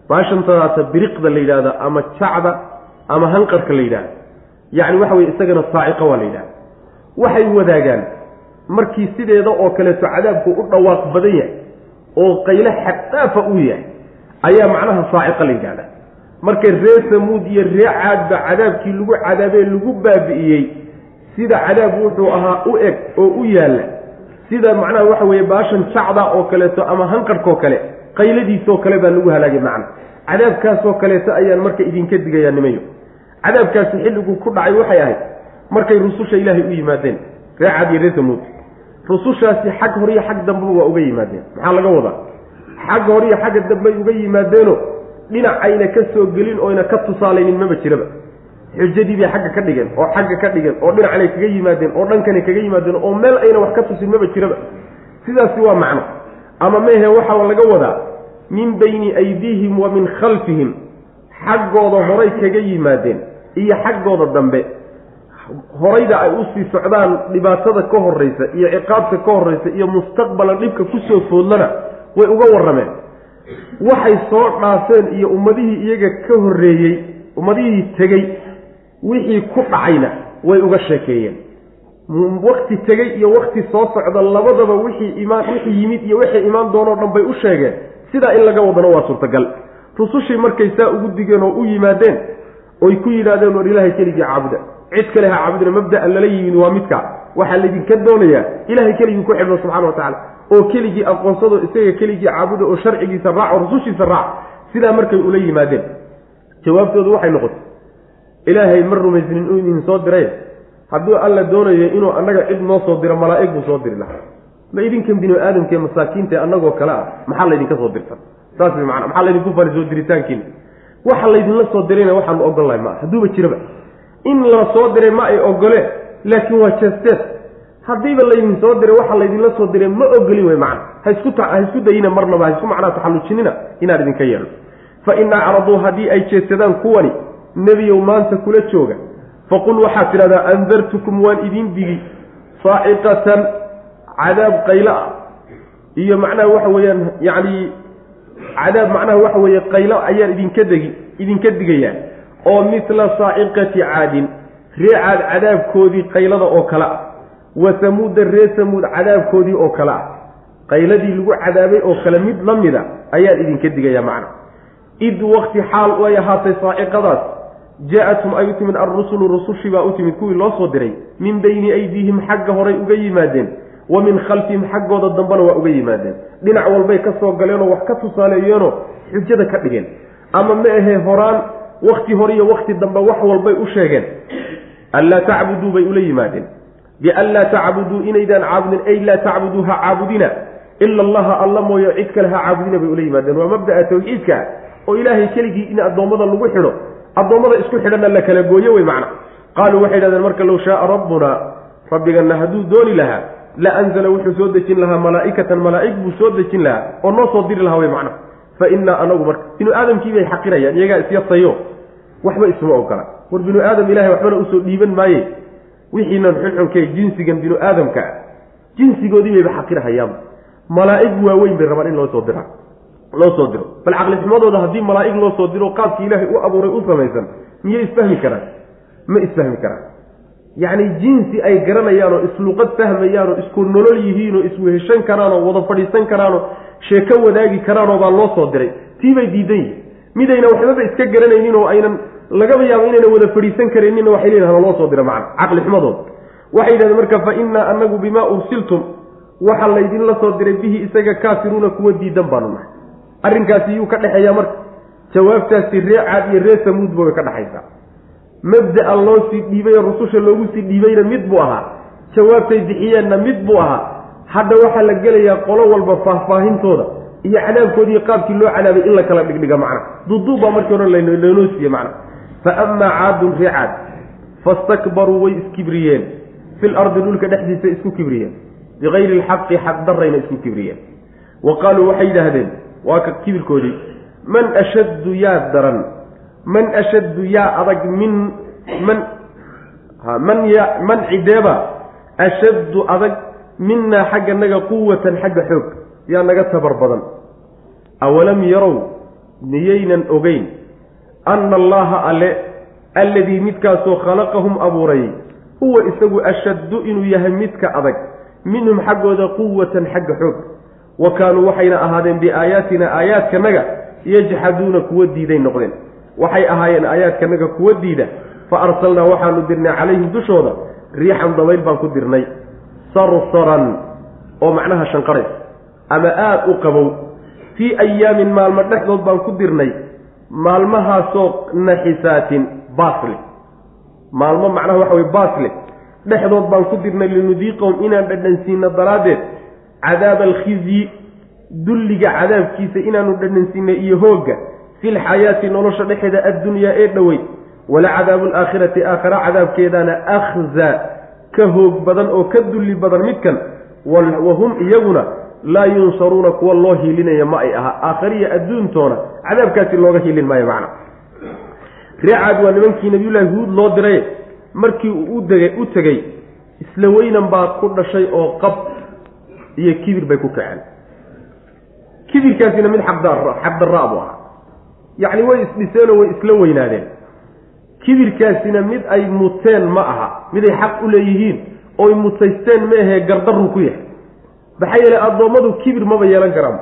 baashantadaata biriqda la yidhahda ama jacda ama hanqarka la yidhahda yacni waxa weye isagana saaciqa waa la yidhahda waxay wadaagaan markii sideeda oo kaleeto cadaabku u dhawaaq badan yahay oo qayle xaddaafa uu yahay ayaa macnaha saaciqa la yidhahda marka ree samuud iyo ree caadba cadaabkii lagu cadaabee lagu baabi'iyey sida cadaab wuxuu ahaa u eg oo u yaalla sida macnaha waxa weeye baashan jacda oo kaleeto ama hanqarhkoo kale qayladiisoo kale baa lagu halaagay macna. Cadaabkaasoo kaleeto ayaan marka idinka digayaa nimayo. Cadaabkaasi xilliguu ku dhacay waxay ahayd markay rususha ilaahay u yimaadeen ree cad iyo ree samuud. Rusushaasi xag hor iyo xag dambeba waa uga yimaadeen. Maxaa laga wadaa? Xagga hor iyo xagga dambey uga yimaadeeno dhinacayna ka soo gelin oyna ka tusaalaynin maba jiraba xujadii bay xagga ka dhigeen oo xagga ka dhigeen oo dhinacanay kaga yimaadeen oo dhankanay kaga yimaadeen oo meel ayna wax ka tusin maba jiraba. Sidaasi waa macno. Ama mehe waxaa laga wadaa min bayni aydiihim wa min khalfihim. Xaggooda horay kaga yimaadeen iyo xaggooda dambe. Horayda ay u sii socdaan dhibaatada ka horraysa iyo ciqaabta ka horraysa iyo mustaqbalan dhibka ku soo foodlana way uga warrameen. Waxay soo dhaafeen iyo ummadihii iyaga ka horreeyey ummadihii tegey wixii ku dhacayna way uga sheekeeyeen. Wakti tegey iyo wakti soo socda labadaba wixii imaan wixii yimid iyo wixii imaan doonoo dhan bay u sheegeen. Sidaa in laga wadano waa suurtagal. Rusushii markay saa ugu digeen oo u yimaadeen oy ku yidhahdeen war ilaahay keligii caabuda. Cid kale ha caabudina mabda'an lala yimid waa midka. Waxaa laydinka doonayaa ilahay keligii ku xidhno subxana wa tacala oo keligii aqoonsado isaga keligii caabuda oo sharcigiisa raac oo rusushiisa raac. Sidaa markay ula yimaadeen. Jawaabtoodu waxay noqotay ilaahay ma rumaysnin inuu idin soo diray. Hadduu alla doonayo inuu annaga cid noo soo diro malaa'ig buu soo diri lahaa. Ma idinkan binu aadamkae masaakiinta annagoo kale ah maxaa laydinka soo dirta? Saas way macana maxaa laydinku fali soo diritaankiina waxa laydinla soo dirayna waxaanu ogol lahay maa hadduuba jiraba. In la soo diray ma ay ogoleen laakiin waa jeesteed haddiiba laydin soo diray waxa laydinla soo diray ma ogolin wey macana ha isku ha isku dayina marnaba ha isku macnaa taxallujinina inaan idinka yeelno fa in acraduu haddii ay jeedsadaan kuwani nebiyow maanta kula jooga. Faqul waxaad tidhahdaa andartukum waan idin digi saaciqatan cadaab qaylo ah. Iyo macnaha waxa weeyaan yacni cadaab macnaha waxa weeye qaylo ayaan idinka degi idinka digayaa. Oo mitla saaciqati caadin ree caad cadaabkoodii qaylada oo kale ah. Wa samuuda ree samuud cadaabkoodii oo kale ah. Qayladii lagu cadaabay oo kale mid la mida ayaan idinka digayaa macna. Id wakti xaal ay ahaatay saaciqadaas jaa-athum ay u timid alrusulu rusushii baa u timid kuwii loo soo diray min bayni aydiihim xagga horay uga yimaadeen wa min khalfihim xaggooda dambena waa uga yimaadeen. Dhinac walbay ka soo galeenoo wax ka tusaaleeyeenoo xujada ka dhigeen. Ama ma ahee horaan wakti hore iyo wakti dambe wax walbay u sheegeen. Anlaa tacbuduu bay ula yimaadeen. Bianlaa tacbuduu inaydaan caabudin ay laa tacbuduu ha caabudina. Ila allaha alla mooyo cid kale ha caabudina bay ula yimaadeen. Waa mabda'a tawxiidka oo ilaahay keligii in addoommada lagu xidho addoommada isku xidhanna la kala gooyo wey macna. Qaaluu waxay dhahdeen marka low shaaa rabbuna rabbigana hadduu dooni lahaa la anzala wuxuu soo dejin lahaa malaa'ikatan malaa'ig buu soo dejin lahaa oo noo soo diri lahaa wey macna. Fa innaa anagu marka binu aadamkii bay xaqirayaan iyagaa isyasayo waxba isma ogola war binu aadam ilahay waxbana u soo dhiiban maaye. Wixiinan xunxunkee jinsigan binu aadamka ah jinsigoodii bayba xaqirahayaanba malaa'ig waaweyn bay rabaan in loo soo dira loo soo diro. Bal caqlixumadooda haddii malaa'ig loo soo diro qaabkii ilaahay u abuuray u samaysan miyay isfahmi karaan? Ma isfahmi karaan. Yacni jinsi ay garanayaan oo isluqad fahmayaan isku nolol yihiin oo isweheshan karaan oo wada fadhiisan karaanoo sheeko wadaagi karaanoo baa loo soo diray. Tii bay diidan yihiin midayna waxbaba iska garanaynin oo aynan lagaba yaabo inayna wada fadhiisan karayninna waxay leeyihiin loo soo dira macna. Caqli xumadooda waxay yidhahdeen marka fa innaa anagu bimaa ursiltum waxa laydinla soo diray bihi isaga kaafiruuna kuwa diidan baanu nahay arrinkaasi yuu ka dhexeeyaa marka. Jawaabtaasi ree caad iyo ree samuudba way ka dhexaysaa mabda-a loo sii dhiibay oo rususha loogu sii dhiibayna mid buu ahaa. Jawaabtay bixiyeenna mid buu ahaa. Hadda waxaa la gelayaa qolo walba faahfaahintooda iyo cadaabkoodii qaabkii loo cadaabay in la kala dhigdhiga macna. Duduub baa markii hore lanoo siiye macna. Fa amaa caadun ree caad fastakbaruu way iskibriyeen fil ardi dhulka dhexdiisa isku kibriyeen. Bikayri alxaqi xaq darayna isku kibriyeen. Wa qaaluu waxay yidhaahdeen waa ka kibirkoodii man ashaddu yaa daran man ashaddu yaa adag min man man ya man cideeba ashaddu adag minnaa xagga naga quwatan xagga xoog yaa naga tabar badan. Awalam yarow miyaynan ogeyn anna allaha alle alladii midkaasoo khalaqahum abuurayay huwa isagu ashaddu inuu yahay midka adag minhum xaggooda quwatan xagga xoog wa kaanuu waxayna ahaadeen biaayaatina aayaadkanaga yajxaduuna kuwa diiday noqdeen. Waxay ahaayeen aayaadkanaga kuwa diida fa arsalnaa waxaanu dirnay calayhim dushooda riixan dabayl baan ku dirnay. Sarsaran oo macnaha shanqarays ama aada u qabow. Fii ayaamin maalmo dhexdood baan ku dirnay maalmahaasoo naxisaatin baasle maalmo macnaha waxa weye baasle dhexdood baan ku dirnay linudiiqahum inaan dhadhansiino daraaddeed cadaaba alkhizyi dulliga cadaabkiisa inaanu dhadhansiinay iyo hoogga filxayaati nolosha dhexeeda addunyaa ee dhoweyd wala cadaabu alaakhirati aakhara cadaabkeedana akhza ka hoog badan oo ka dulli badan midkan wa hum iyaguna laa yunsaruuna kuwa loo hiilinaya ma ay aha aakhariya adduuntoona cadaabkaasi looga hiilin maayo macna. Reecaad waa nimankii nabiyullaahi huud loo diray markii uu udegay u tegey isla weynan baa ku dhashay oo qab iyo kibir bay ku kaceen. Kibirkaasina mid xaqdarraa buu ahaa. Yacni way isdhiseenoo way isla weynaadeen. Kibirkaasina mid ay muteen ma aha miday xaq u leeyihiin oy mutaysteen maahee gardarru ku yahay. Maxaa yeele addoommadu kibir maba yeelan karaan.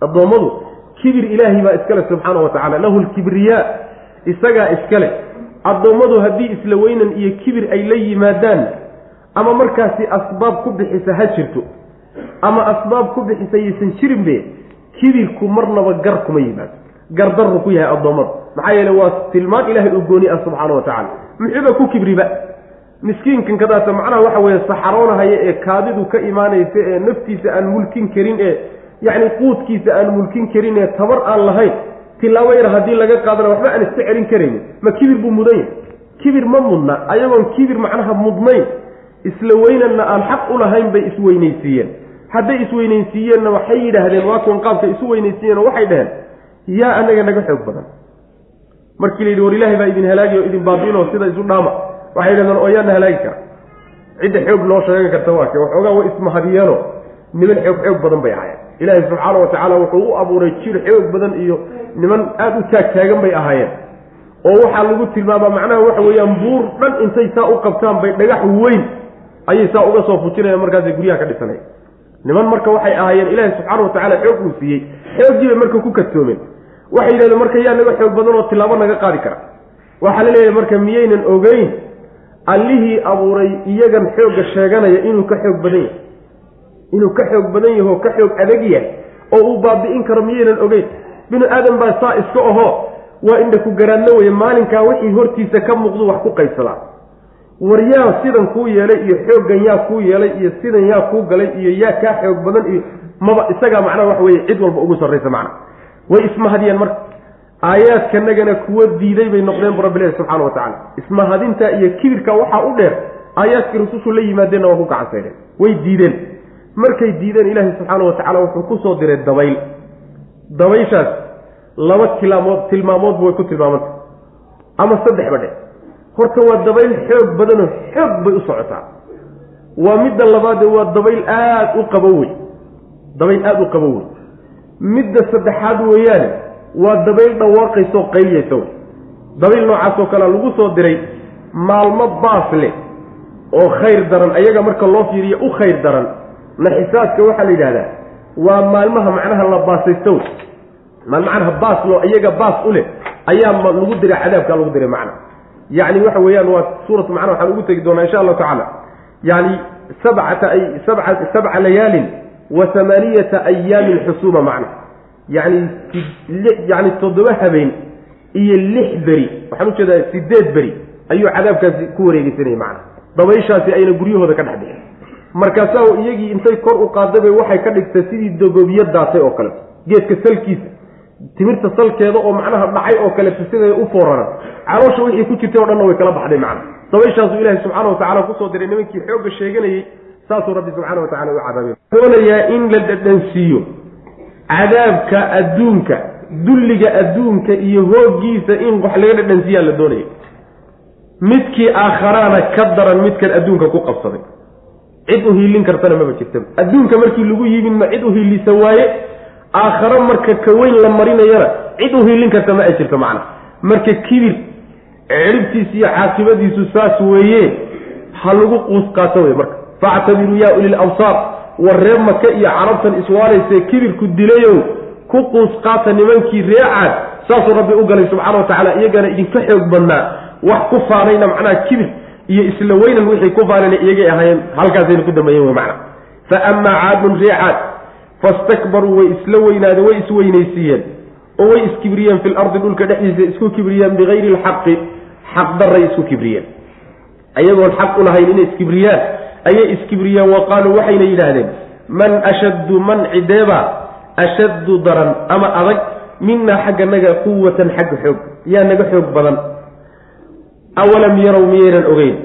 Addoommadu kibir ilaahay baa iskale subxaana wa tacala lahu lkibriyaa isagaa iskale addoommadu haddii isla weynan iyo kibir ay la yimaadaan ama markaasi asbaab ku bixisa ha jirto ama asbaab ku bixisa yaysan jirinbe kibirku marnaba gar kuma yimaado gardarru ku yahay addoommada maxaa yeele waa tilmaan ilaahay uu gooni ah subxaana wa tacala muxuuba ku kibriba? Miskiinkan kadaasa macnaha waxa weeye saxaroonahaya ee kaadidu ka imaanaysa ee naftiisa aan mulkin karin ee yacni quudkiisa aan mulkin karin ee tabar aan lahayn. Tilaabo yar haddii laga qaadana waxba aan iska celin karaynin. Ma kibir buu mudan yahay. Kibir ma mudna ayagoon kibir macnaha mudnayn. Isla weynanna aan xaq u lahayn bay isweynaysiiyeen hadday isweynaysiiyeenna waxay yidhaahdeen waa kuwan qaabka isu weynaysiiyeen oo waxay dhaheen yaa anaga naga xoog badan. Markii la yidhi war ilaahay baa idin halaagi oo idin baabiinoo sida isu dhaama. Waxay yidhahdeen oo yaana halaagi kara. Cidda xoog loo sheegan karta waa ke waxoogaa way ismahadiyeeno niman xoog xoog badan bay ahaayeen. Ilaahay subxaana wa tacaala wuxuu u abuuray jir xoog badan iyo niman aada u taagtaagan bay ahaayeen. Oo waxaa lagu tilmaamaa macnaha waxa weeyaan buur dhan intay saa u qabtaan bay dhagax weyn ayay saa uga soo fujinayaan markaasay guryaha ka dhisanaya niman marka waxay ahaayeen subxaana wa tacala xoog uu siiyey. Xooggii bay marka ku kadsoomeen waxay yidhahdeen marka yaa naga xoog badan oo tilaabo naga qaadi kara. Waxaa la leeyahay marka miyaynan ogeyn allihii abuuray iyagan xoogga sheeganaya inuu ka xoog badan yahay. Inuu ka xoog badan yaho ka xoog adag yahay oo uu baabi'in karo miyaynan ogeyn. Binu aadan baa saa iska ahoo waa indha ku garaadna weye maalinkaa wixii hortiisa ka muuqdu wax ku qaybsadaa war yaa sidan kuu yeelay iyo xooggan yaa kuu yeelay iyo sidan yaa kuu galay iyo yaa kaa xoog badan iyo maba isagaa macnaha waxa weye cid walba ugu sarraysa macna way ismahadiyeen marka. Aayaadkanagana kuwa diiday bay noqdeen bu rabbi ilahi subxana wa tacala ismahadinta iyo kibirka waxaa u dheer aayaadkii rusushu la yimaadeenna waa ku gacansaydeen way diideen. Markay diideen ilaahi subxaana wa tacala wuxuu ku soo diray dabayl. Dabayshaas laba tilaamood tilmaamoodba way ku tilmaamanta ama saddex ba dhe horta waa dabayl xoog badanoo xoog bay u socotaa. Waa midda labaade waa dabayl aada u qabo wey dabayl aada u qabo wey midda saddexaad weeyaane waa dabayl dhawaaqaysaoo qayliyaysa wey dabayl noocaasoo kalea lagu soo diray maalmo baas leh oo khayr daran ayaga marka loo fiiriyo u khayr daran naxisaaska waxaa la yidhahdaa waa maalmaha macnaha la baasaysto wey maal macnaha baas loo iyaga baas u leh ayaa lagu diray cadaabkaa lagu diray macna yacni waxa weeyaan waa suuratu macnaha waxaan ugu tegi doonaa insha allahu tacaala. Yani sabcata ay sabca sabca layaalin wa hamaaniyata ayaamin xusuuma macna. Yani yani toddoba habeen iyo lix beri waxaan u jeedaa sideed beri ayuu cadaabkaasi ku wareegeysanayay macna. Dabayshaasi ayna guryahooda ka dhex bixin markaasaa iyagii intay kor u qaadabay waxay ka dhigtay sidii dogobiyo daatay oo kaleto geedka salkiisa timirta salkeeda oo macnaha dhacay oo kaleto siday u fooraran caloosha wixii ku jirtay o dhanna way kala baxday macna. Dabayshaasuu ilaahay subxaana watacala ku soo diray nimankii xoogga sheeganayey saasuu rabbi subxaana wa tacala u cadaabay. Doonayaa in la dhadhansiiyo cadaabka adduunka dulliga adduunka iyo hooggiisa in wax laga dhadhansiiyaa la doonaya midkii aakharaana ka daran midkan adduunka ku qabsaday. Cid u hiilin kartana maba jirtaba. Adduunka markii lagu yimidna cid u hiilisa waaye aakharo marka ka weyn la marinayana cid u hiilin karta ma ay jirto macna. Marka kibir ciribtiisa iyo caaqibadiisu saas weeye ha lagu quus qaato wey marka. Factabiruu yaa ulil absaar war reer maka iyo carabtan iswaalaysee kibirku dilayow ku quus qaata nimankii reecaad saasuu rabbi u galay subxaana wa tacaala iyagana idinka xoog badnaa wax ku faanayna macnaha kibir iyo isla weynan wixii ku faanayna iyagay ahaayeen halkaasayna ku dambeeyeen wey macna. Fa amaa caadun reecaad fastakbaruu way isla weynaadeen way isweynaysiiyeen oo way iskibriyeen fi lardi dhulka dhexdiisa isku kibriyeen bikayri lxaqi xaq daray isku kibriyeen. Ayagoon xaq u lahayn inay iskibriyaan ayay iskibriyeen wa qaaluu waxayna yidhaahdeen man ashaddu man cideeba ashaddu daran ama adag minaa xagga naga quwatan xagga xoog yaa naga xoog badan. Awalam yarow miyaynan ogeyn?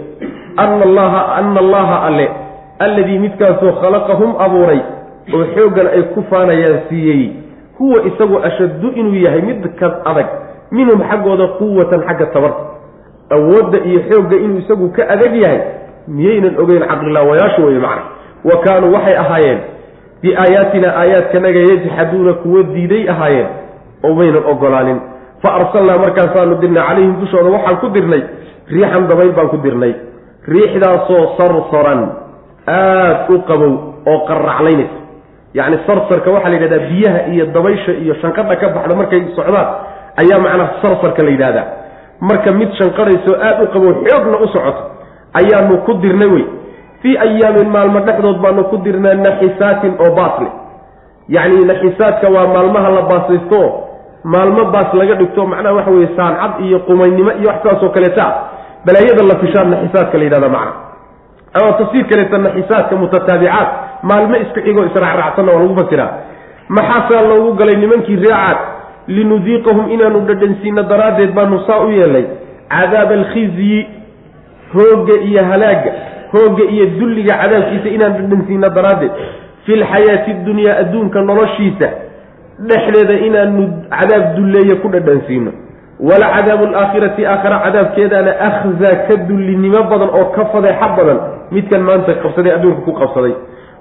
Ana allaha ana allaha alle alladii midkaasoo khalaqahum abuuray oo xooggan ay ku faanayaan siiyey. Huwa isagu ashaddu inuu yahay midka adag minhum xaggooda quwatan xagga tabarta. Awoodda iyo xoogga inuu isagu ka adag yahay miyaynan ogeyn caqlilaawayaashu wey macna wa kaanuu waxay ahaayeen biaayaatina aayaadkanaga yajxaduuna kuwa diiday ahaayeen oo maynan ogolaanin. Fa arsalnaa markaasaanu dirnay calayhim dushooda waxaan ku dirnay riixan dabayl baan ku dirnay. Riixdaasoo sarsaran aad u qabow oo qarraclaynaysa yacni sarsarka waxaa la yidhahdaa biyaha iyo dabaysha iyo shanqadha ka baxda markay socdaan ayaa macnaha sarsarka la yidhahdaa. Marka mid shanqadhayso aad u qabow xoogna u socoto. Ayaanu ku dirnay wey. Fii ayaamin maalmo dhexdood baanu ku dirnaa naxisaatin oo baas leh yacni naxisaadka waa maalmaha la baasaysto maalmo baas laga dhigto macnaha waxa weye saancad iyo qumaynimo iyo wax saasoo kaleeta. Balaayada la fishaa naxisaadka la yidhahda macna. Ama tafsiir kaleeta naxisaadka mutataabicaat maalmo isku xigoo israacraacsanna waa lagu fasiraa maxaasaa loogu galay nimankii reecaad? Linudiiqahum inaanu dhadhansiino daraaddeed baanu saa u yeelnay cadaaba alkhizyi hoogga iyo halaagga hoogga iyo dulliga cadaabkiisa inaan dhadhansiino daraaddeed. Fi lxayaati dunyaa adduunka noloshiisa dhexdeeda inaanu cadaab dulleeye ku dhadhansiino wala cadaabu alaakhirati aakhara cadaabkeedaana akhzaa ka dullinimo badan oo ka fadeexa badan. Midkan maanta qabsaday adduunka ku qabsaday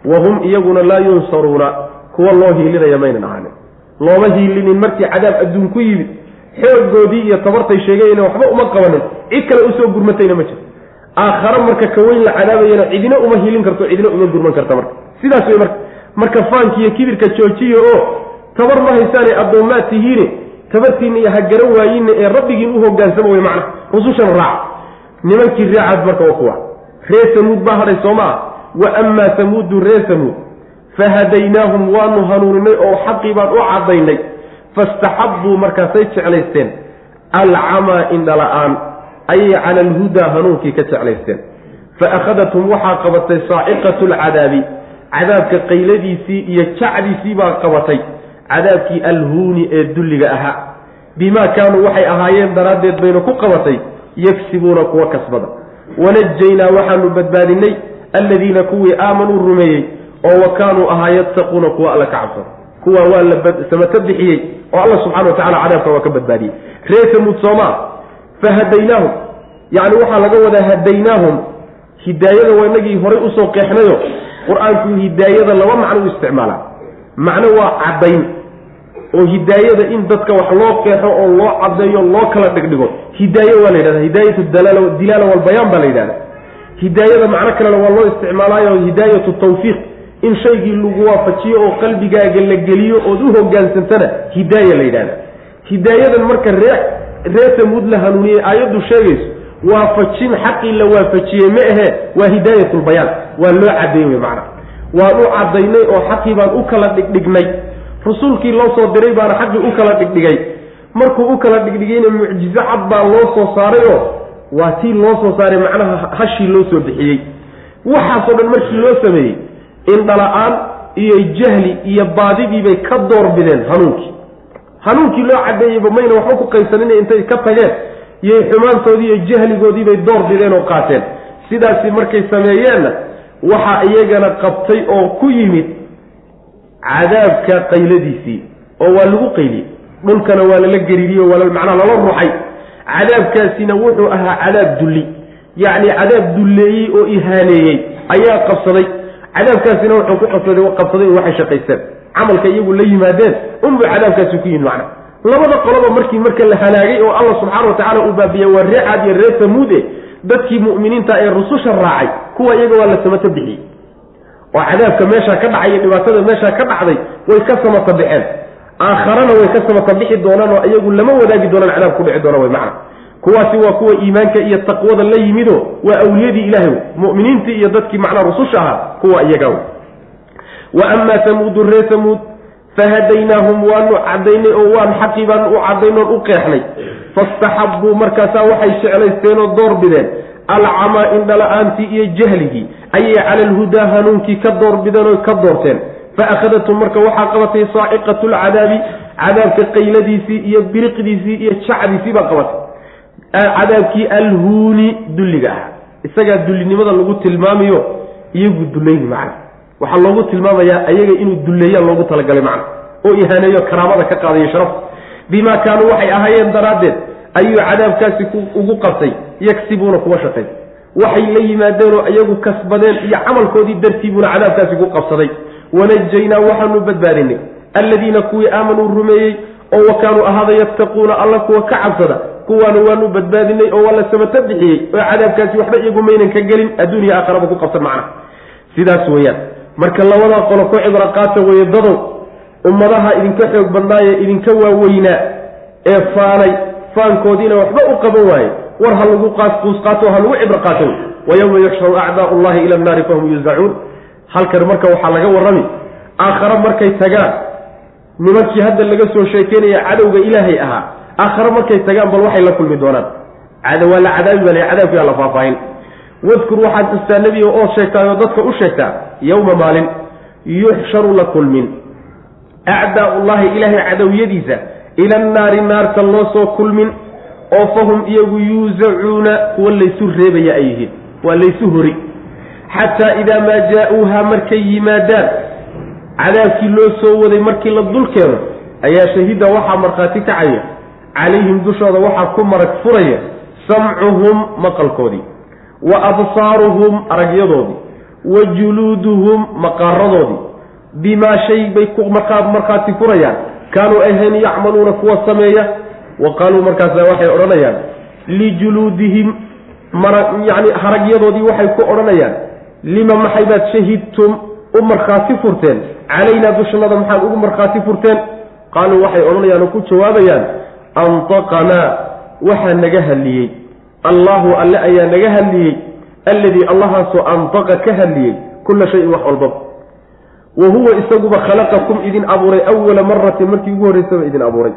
wahum iyaguna laa yunsaruuna kuwa loo hiilinaya maynan ahaanin. Looma hiilinin markii cadaab adduun ku yimid xoogoodii iyo tabartay sheegayena waxba uma qabanin cid kale u soo gurmatayna ma jirto. Aakhare marka kaweyn la cadaabayana cidina uma hiilin karto cidina uma gurman karta marka. Sidaas wey marka marka faanki iyo kibirka joojiya oo tabar ma haysaane addoommaad tihiine tabartiinna iyo ha garan waayinna ee rabbigiin u hogaansama wey macna rusushana raaca nimankii reecaad marka waa kuwa. Reer samuud baa hadhay soo maa wa amaa samuudu reer samuud fahadaynaahum waanu hanuuninay oo xaqii baan u caddaynay fastaxabbuu markaasay jeclaysteen alcamaa indhala-aan ayay cala alhudaa hanuunkii ka jeclaysteen. Fa akhadathum waxaa qabatay saaciqatu lcadaabi cadaabka qayladiisii iyo jacdiisii baa qabatay cadaabkii alhuuni ee dulliga ahaa. Bimaa kaanuu waxay ahaayeen daraaddeed bayna ku qabatay yagsibuuna kuwa kasbada. Wanajaynaa waxaanu badbaadinay alladiina kuwii aamanuu rumeeyey oo wa kaanuu ahaa yattaquuna kuwa alla ka cabsada kuwa waa la samato bixiyey oo alla subxana wa tacala cadaabka waa ka badbaadiyey. Reer tamuud soomaa fahadaynaahum yacni waxaa laga wadaa hadaynaahum hidaayada waa inagii horay u soo qeexnayo qur'aanku hidaayada laba macno u isticmaalaa. Macno waa caddayn oo hidaayada in dadka wax loo qeexo oo loo caddeeyo loo kala dhigdhigo. Hidaaye waa la yidhahda hidaayatu dilaala walbayaan baa la yidhahda hidaayada macno kalena waa loo isticmaalaayo hidaayatu tawfiiq in shaygii lagu waafajiyo oo qalbigaaga la geliyo ood u hogaansantana hidaaya la yidhahda hidaayadan marka ree ree samuud la hanuuniyey aayaddu sheegayso waafajin xaqii la waafajiyey ma ahe waa hidaayatulbayaan waa loo caddeey wey macna. Waan u caddaynay oo xaqii baan u kala dhigdhignay. Rasuulkii loo soo diray baana xaqii u kala dhigdhigay. Markuu u kala dhigdhigayna mucjizo cad baa loo soo saaray oo waa tii loo soo saaray macnaha hashii loo soo bixiyey. Waxaasoo dhan markii loo sameeyey indhala-aan iyo jahli iyo baadidiibay ka doorbideen hanuunkii. Hanuunkii loo caddeeyeyba mayna waxba ku qaysanina intay ka tageen iyoy xumaantoodii iyo door bideen oo qaateen. Sidaasi markay sameeyeenna waxaa iyagana qabtay oo ku yimid cadaabka qayladiisii oo waa lagu qayliyey. Dhulkana waa lala geriiriyo waa macnaha lala ruxay cadaabkaasina wuxuu ahaa cadaab dulli. Yacni cadaab dulleeyey oo ihaaneeyey. Ayaa qabsaday. Cadaabkaasina wuxuu ku qabsaday qabsaday oo waxay shaqaysteen camalka iyagu la yimaadeen unbuu cadaabkaasi ku yimid macna. Labada qoloba markii marka la halaagay oo allah subxaana wa tacala uu baabiyey waa ree caad iyo ree tamuude dadkii mu'miniinta ee rususha raacay. Kuwa iyaga waa la samato bixiyey oo cadaabka meeshaa ka dhacay iyo dhibaatada meeshaa ka dhacday way ka samata bixeen aakharana way ka samata bixi doonaan oo iyagu lama wadaagi doonaan cadaab ku dhici doona way macna. Kuwaasi waa kuwa iimaanka iyo taqwada la yimido waa awliyadii ilaahay mu'miniintii iyo dadkii macnaa rususha ahaa kuwa iyaga wa amaa tamuudu ree tamuud fahadaynaahum waanu cadaynay oo waan xaqii baanu u cadaynoon u qeexnay. Fastaxabbuu markaasaa waxay jeclaysteen oo door bideen. Alcamaa indhala-aantii iyo jahligii ayay cala alhudaa hanuunkii ka doorbideen oo ka doorteen fa akhadathum marka waxaa qabatay saaciqatu lcadaabi cadaabka qayladiisii iyo biriqdiisii iyo jacdiisii baa qabatay cadaabkii alhuuni dulliga ah isagaa dullinimada lagu tilmaamayo iyagu dulayni macna waxaa loogu tilmaamayaa ayaga inuu dulleeyaa loogu talagalay macna oo ihaaneeyo karaamada ka qaadayo sharafta bimaa kaanuu waxay ahaayeen daraaddeed ayuu cadaabkaasi ugu qabtay yagsibuuna kuwa shaqay waxay la yimaadeenoo iyagu kasbadeen iyo camalkoodii dartiibuuna cadaabkaasi ku qabsaday wanajaynaa waxaanu badbaadinay alladiina kuwii aamanuu rumeeyey oo wa kaanuu ahaada yattaquuna alla kuwa ka cabsada kuwaana waanu badbaadinay oo waa la samato bixiyey oo cadaabkaasi waxba iyagu maynan ka gelin adduuniya aakharaba ku qabsan macna sidaas weeyaan marka labadaa qolo ku cibro qaata weeye dadow ummadaha idinka xoog badnaaye idinka waaweynaa ee faanay faankoodiina waxba u qaban waaye war ha lagu qaasquus qaato ha lagu cibro qaato wey wa yowma yuxsharu acdaau llahi ila annaari fahum yuzacuun halkan marka waxaa laga warrami. Aakhare markay tagaan. Nimankii hadda laga soo sheekeynaya cadowga ilaahay ahaa. Aakhare markay tagaan bal waxay la kulmi doonaan. Waa la cadaabi baa cadaabki baa la faahfaahin. Wadkur waxaad xustaa nebiga oo sheegtaay oo dadka u sheegtaa yowma maalin yuxsharu la kulmin. Acdaaullahi ilaahay cadowyadiisa ila annaari naarta loo soo kulmin oo fahum iyagu yuusacuuna kuwa laysu reebaya ay yihiin. Waa laysu hori xataa idaa maa jaa-uuhaa markay yimaadaan cadaabkii loo soo waday markii la dul keeno ayaa shahida waxaa markhaati kacaya calayhim dushooda waxaa ku marag furaya samcuhum maqalkoodii wa absaaruhum aragyadoodii wa juluuduhum maqaaradoodii bimaa shay bay ku markhaati furayaan kaanuu ahayn yacmaluuna kuwa sameeya wa qaaluu markaasa waxay odhanayaan lijuluudihim mara yacni haragyadoodii waxay ku odhanayaan lima maxay baad shahidtum u markhaati furteen? Calaynaa dushanada maxaad ugu markhaati furteen? Qaaluu waxay odhanayaan oo ku jawaabayaan antaqanaa waxaa naga hadliyey. Allaahu alle ayaa naga hadliyey. Alladii allahaasoo antaqa ka hadliyey kulla shayin wax walbaba wa huwa isaguba khalaqakum idin abuuray awala maratin markii ugu horreysaba idin abuuray.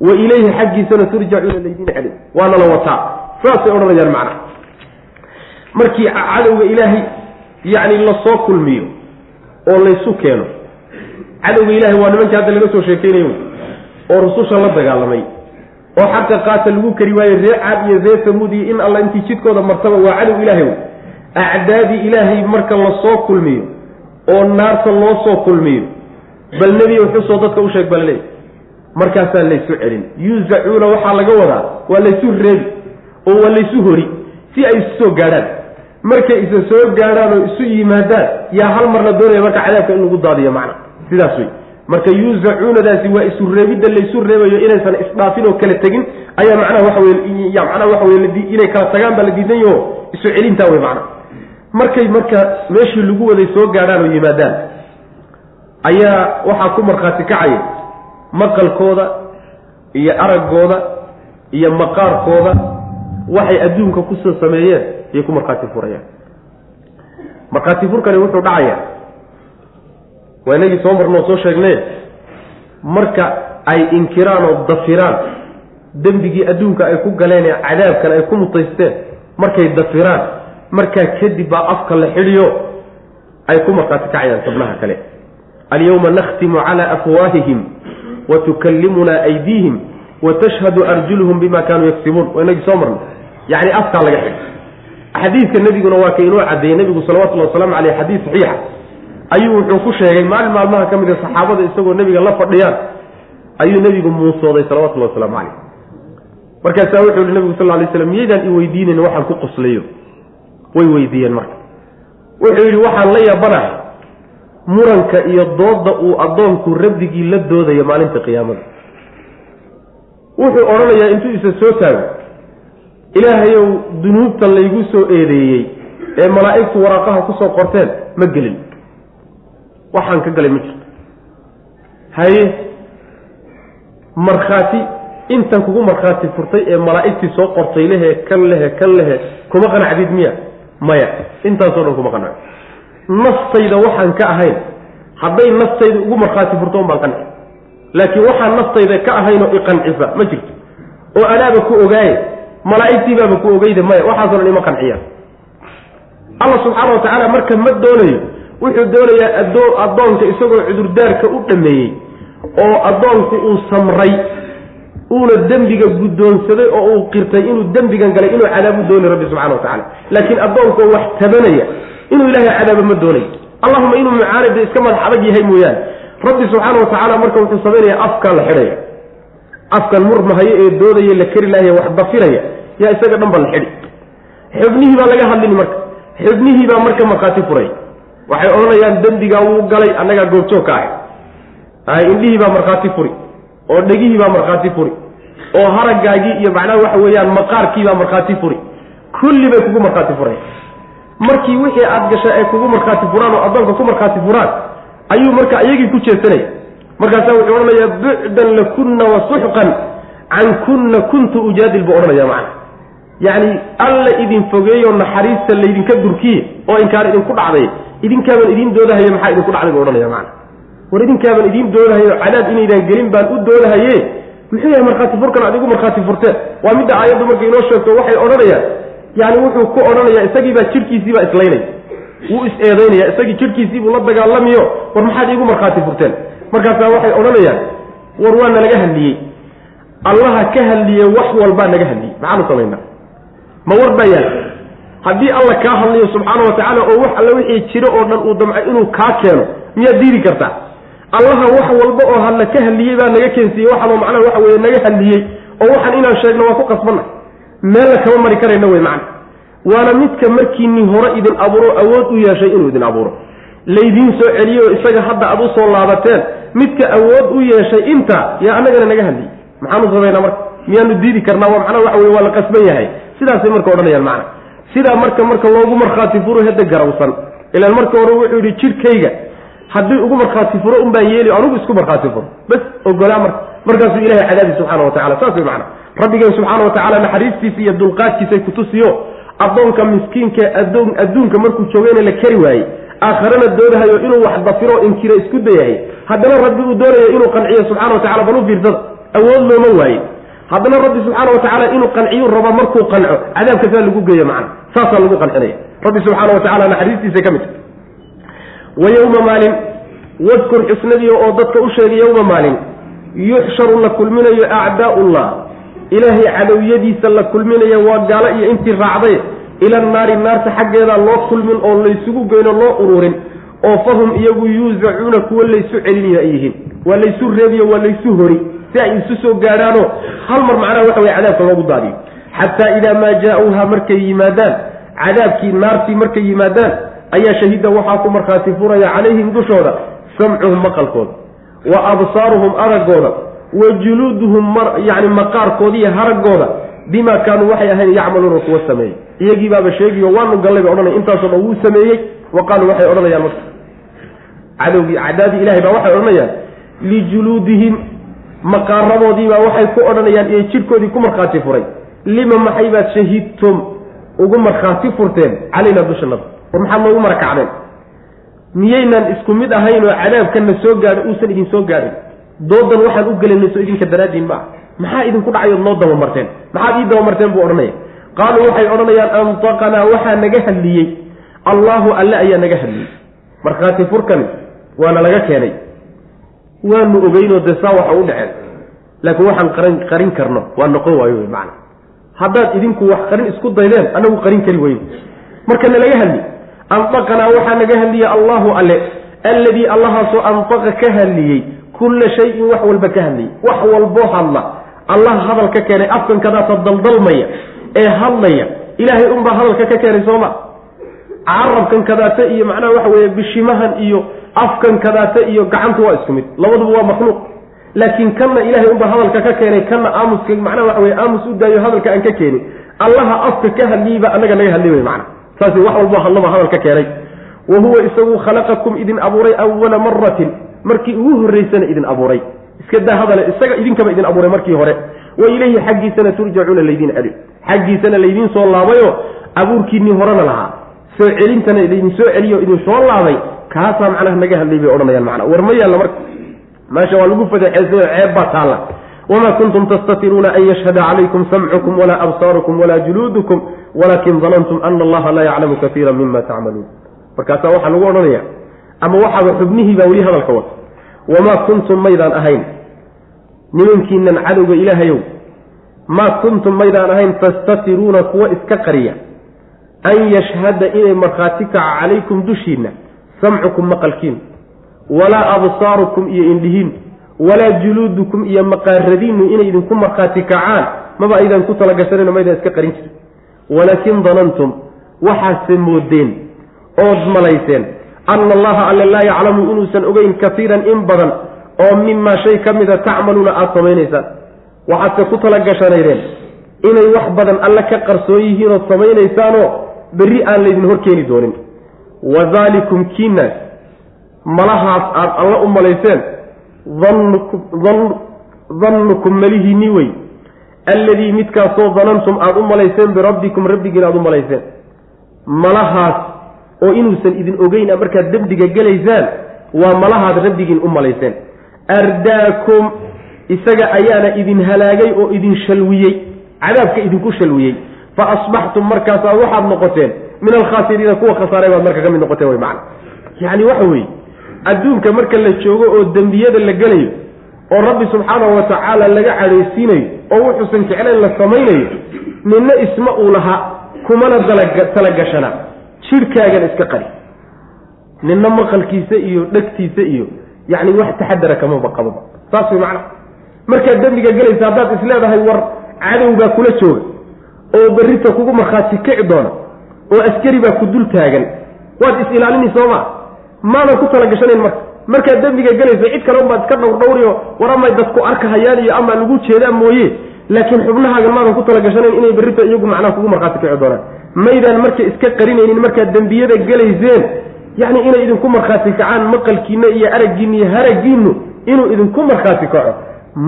Wa ilayhi xaggiisana turjacuuna laydin celin waana la wataa. Saasay odhanayaan macna. Markii cadowga ilaahay yacni la soo kulmiyo oo laysu keeno. Cadowga ilahay waa nimankii hadda laga soo sheekeynayo oo rususha la dagaalamay oo xaqa qaata lagu kari waaye ree caad iyo ree samuud iyo in alla intii jidkooda martaba waa cadow ilaahay acdaadii ilaahay marka la soo kulmiyo oo naarta loo soo kulmiyo bal nebiga xusoo dadka u sheeg balaleey markaasaa laysu celin. Yuusacuuna waxaa laga wadaa waa laysu reebi oo waa laysu hori si ay isu soo gaadhaan markay isa soo gaadhaan oo isu yimaadaan yaa hal mar la doonaya marka cadaabka in lagu daadiyo macna. Sidaas wey marka yuusacuunadaasi waa isu reebidda laysu reebayo inaysan isdhaafin oo kala tegin ayaa macnaha waxa weye macnaha waxa weye inay kala tagaan baa la diidan yaho isu celintaa wey macnaha markay marka meeshii lagu waday soo gaadhaan oo yimaadaan ayaa waxaa ku markhaati kacaya maqalkooda iyo araggooda iyo maqaarkooda waxay adduunka ku soo sameeyeen ayay ku markhaati furayaan markhaati furkani wuxuu dhacayaa waa inagii soo marno oo soo sheegnay marka ay inkiraan oo dafiraan dembigii adduunka ay ku galeen ee cadaabkan ay ku mutaysteen markay dafiraan markaa kadib baa afka la xidhiyo ay ku markhaati kacayaan xubnaha kale. Alyawma nakhtimu calaa afwaahihim wa tukallimunaa aydiihim wa tashhadu arjuluhum bima kaanuu yaksibuun. Waa inagii soo marnay yacni afkaa laga xidhi xadiidka nebiguna waa ka inoo caddeeyey nebigu salawatullahi wasalaamu caleyh xadiis saxiixa ayuu wuxuu ku sheegay maalin maalmaha ka mid a saxaabada isagoo nebiga la fadhiyaan ayuu nebigu muusooday salawatullahi wasalaamu caleyh markaasaa wuxuu yihi nebigu sal lay slam miyaydaan i weydiinayn waxaan ku qoslayo way weydiiyeen marka. Wuxuu yidhi waxaan la yaabanahay muranka iyo doodda uu addoonku rabbigii la doodayo maalinta qiyaamada. Wuxuu odhanayaa intuu isa soo taago ilaahayow dunuubta laygu soo eedeeyey ee malaa'igtu waraaqaha ku soo qorteen ma gelin. Waxaan ka galay ma jirto. Haye markhaati intan kugu markhaati furtay ee malaa'igtii soo qortay lehe kan lehe kan lehe kuma qanacdid miya? Maya. Intaasoo dhan kuma qanaco naftayda waxaan ka ahayn hadday naftayda ugu markhaati furto un baan qanci laakiin waxaan naftayda ka ahaynoo iqancisa ma jirto. Oo anaaba ku ogaaye malaa'igtii baaba ku ogeyda maya waxaasoo dhan ima qanciyaan alla subxaana wa tacaala marka ma doonayo wuxuu doonayaa adoo addoonka isagoo cudurdaarka u dhameeyey oo addoonku uu samray uuna dembiga guddoonsaday oo uu qirtay inuu dembigan galay inuu cadaabu doonay rabbi subxana wa tacala laakiin addoonkoo wax tabanaya inuu ilaahay cadaabo ma doonayo allahuma inuu mucaanida iska madax adag yahay mooyaane. Rabbi subxaana wa tacaala marka wuxuu samaynaya afkan la xidhaya afkan murmahayo ee doodaya la keri laaya wax dafiraya yaa isaga dhan ba la xidhi. Xubnihii baa laga hadlini marka xubnihii baa marka markhaati furay. Waxay odhanayaan dembigaa wuu galay annagaa goobjoog ka ahay. Indhihii baa markhaati furi oo dhegihii baa markhaati furi oo haragaagii iyo macnaha waxa weeyaan maqaarkii baa markhaati furi. Kulli bay kugu markhaati furayan markii wixii aad gashay ay kugu markhaati furaan oo addoonka ku markhaati furaan ayuu marka iyagii ku jeesanaya markaasaa wuxuu odhanayaa bucdan lakunna wa suxqan can kunna kuntu ujaadil buu odhanaya macna. Yacni alla idin fogeeyo naxariista laydinka durkiye oo inkaan idinku dhacday idinkaaban idiin doodahaye maxaa idinku dhacday? buu odhanaya macana war idinkaaban idiin doodahayo cadaab inaydaan gelin baan u doodahaye muxuu yahay markhaati furkan adigu markhaati furteen waa midda aayaddu markay inoo sheegto waxay odhanayaan yani wuxuu ku odhanayaa isagiibaa jidhkiisiibaa islaynaya wuu is eedaynaya isagii jidhkiisiibuu la dagaalamiyo war maxaad iigu markhaati furteen markaasaa waxay odhanayaan war waa nalaga hadliyey. Allaha ka hadliye wax walbaa naga hadliyey. Maxaanu samaynaa ma war baa yaal. Haddii alla kaa hadlayo subxaana wa tacaala oo wax alla wixii jiro oo dhan uu damcay inuu kaa keeno miyaad diidi kartaa? Allaha wax walba oo hadla ka hadliyey baa naga keensiiyey waxaanoo macnaha waxa weeye naga hadliyey oo waxaan inaan sheegno waa ku qasbanna. Meella kama mari karayna wey macna waana midka markiini hore idin abuuro awood u yeeshay inuu idin abuuro laydiin soo celiyo isaga hadda aad u soo laabateen midka awood u yeeshay inta yaa annagana naga hadliyey maxaanu samaynaa marka? Miyaanu diidi karnaa? Waa macnaha waxa weye waa la qasban yahay. Sidaasay marka odhanayaan macna. Sidaa marka marka loogu markhaati furo hadda garawsan ilaan marka hore wuxuu yidhi jirkayga haddii ugu markhaati furo un baan yeeli anugu isku markhaati furo. Bas ogolaa marka. Markaasuu ilahay cadaabi subxana wa tacala saas way macana rabbigeen subxaana wa tacala naxariistiisa iyo dulqaadkiisay kutusiyo addoonka miskiinka adoon adduunka markuu joogayna la kari waayey aakharana doodahayo inuu wax dafiro inkiro isku dayahay haddana rabbi uu doonayo inuu qanciyo subxana wa tacala u fiirsada awood looma waaye. Haddana rabbi subxaana wa tacaala inuu qanciyu rabo markuu qanco cadaabka saa lagu geeyo macana saasaa lagu qancinaya rabbi subxaana wa tacala naxariistiisa ka mid. Wa yowma maalin wadkur xusnadii oo dadka u sheegay yowma maalin yuxsharu la kulminayo acdaa'ullah. Ilaahay cadowyadiisa la kulminayo waa gaalo iyo intii raacday ila naari naarta xaggeeda loo kulmin oo laysugu geyno loo ururin oo fahum iyagu yuusacuuna kuwa laysu celinayo ay yihiin. Waa laysu reebiyo waa laysu hori. Si ay isu soo gaadhaanoo hal mar macnaha waxa weye cadaabka loogu daadiyo. Xataa idaa maa jaa-uuha markay yimaadaan cadaabkii naartii markay yimaadaan ayaa shahida waxaa ku markhaati furaya calayhim dushooda samcuhum maqalkooda wa absaaruhum araggooda wa juluuduhum yani maqaarkooda iyo haraggooda bimaa kaanuu waxay ahayn yacmaluuna kuwa sameeyey. Iyagii baaba sheegiyo waanu gallay bay odhanaya intaasoo dhan wuu sameeyey wa qaaluu waxay odhanayaan marka. Cadowgii cadaadii ilahay baa waxay odhanayaan lijuluudihim maqaaradoodiibaa waxay ku odhanayaan iyo jidhkoodii ku markhaati furay. Lima maxay baad shahidtum? Ugu markhaati furteen calaynaa dushanada war maxaad noogu marakacdeen miyaynaan isku mid ahayn oo cadaabkanna soo gaadho uusan idin soo gaadhin. Doodan waxaan u gelinayso idinka daraaddiin ma ah maxaa idinku dhacayood noo dabamarteen? Maxaad ii dabamarteen buu odhanaya. Qaaluu waxay odhanayaan antaqanaa waxaa naga hadliyey. Allaahu alle ayaa naga hadliyey. Markhaati furkani waana laga keenay. Waanu ogeynoo dee saa waxa u dhaceen. Laakiin waxaan qaran qarin karno. Waa noqon waayo wey macana haddaad idinku wax qarin isku daydeen annagu qarin kari weyno marka nalaga hadli andaqanaa waxaa naga hadliyey allahu alle. Alladii allahaasoo andaqa ka hadliyey. Kulla shayin wax walba ka hadliyey. Wax walboo hadla allah hadal ka keenay afkankadaasa daldalmaya ee hadlaya. Ilaahay unbaa hadalka ka keenay sooma carabkan kadaata iyo macnaha waxa weeye bishimahan iyo afkan kadaata iyo gacantu waa isku mid. Labaduba waa makhluuq. Laakiin kanna ilahay unbaa hadalka ka keenay kanna aamuska macnaha waxa weye aamus u daayo hadalka aan ka keenin. Allaha afka ka hadliyeyba annaga naga hadli wey macana saas wax walbo hadlaba hadal ka keenay. Wa huwa isagu khalaqakum idin abuuray awala maratin markii ugu horreysana idin abuuray iska daa hadale isaga idinkaba idin abuuray markii hore. Wa ilayhi xaggiisana turjacuuna laydiin celi. Xaggiisana laydiin soo laabayo abuurkiinnii horena lahaa. Soo celintana laydin soo celiyo idin soo laabay kaasaa macnaha naga hadlay bay odhanayaan macna war ma yaalla marka meesha waa lagu fadeexeysayo ceeb baa taalla. Wamaa kuntum tastatiruuna an yashhada calaykum samcukum walaa absaarukum walaa juluudukum walaakin danantum ana allaha laa yaclamu kaiira mima tacmaluun. Markaasaa waxaa lagu odhanaya ama waxaaba xubnihii baa weli hadalka wata wamaa kuntum maydaan ahayn nimankiinan cadowga ilaahayow maa kuntum maydaan ahayn tastatiruuna kuwa iska qariya an yashhada inay markhaati kaca calaykum dushiinna samcukum maqalkiin walaa absaarukum iyo indhihiin walaa juluudukum iyo maqaaradiinnu inay idinku markhaati kacaan maba aydan ku talagashanayno maydaan iska qarin jirin walaakin danantum waxaase moodeen ood malayseen anna allaha alle laa yaclamu inuusan ogeyn kaiiran in badan oo mimaa shay ka mida tacmaluuna aada samaynaysaan waxaadse ku talagashanaydeen inay wax badan alle ka qarsoon yihiin ood samaynaysaanoo berri aan laydin hor keeni doonin wa daalikum kiinaas malahaas aad alla u malayseen dannukum malihiinni wey alladii midkaasoo danantum aada u malayseen birabbikum rabbigiin aada u malayseen malahaas oo inuusan idin ogeyn markaad dembiga gelaysaan waa malahaad rabbigiin u malayseen. Ardaakum isaga ayaana idin halaagay oo idin shalwiyey. Cadaabka idinku shalwiyey. Fa asbaxtum markaasaa waxaad noqoteen min alkhaasiriina kuwa khasaaray baad marka ka mid noqoteen wey macana yacni waxa weeye adduunka marka la joogo oo dembiyada la gelayo oo rabbi subxaanahu wa tacaala laga cadhaysiinayo oo wuxuusan jeclayn la samaynayo ninna isma uu lahaa kumana talagashanaa jidhkaagan iska qari. Ninna maqalkiisa iyo dhegtiisa iyo yacni wax taxadara kamaba qababa saas way macna. Markaad dembiga gelaysa haddaad isleedahay war cadowgaa kula jooga oo berrita kugu markhaati kici doona oo askari baa ku dul taagan waad is-ilaalini sooma. Maadan ku talagashanayn marka. Markaad dembiga gelayso cid kale unbaad iska dhowrdhawriyo war amay dadku arkahayaan iyo ama lagu jeedaa mooye laakiin xubnahaagan maadan ku talagashanayn inay berrita iyagu macnaha kugu markhaati kici doonaan maydaan marka iska qarinaynin markaad dembiyada gelayseen yacni inay idinku markhaati kacaan maqalkiina iyo araggiina iyo haraggiinu inuu idinku markhaati kaco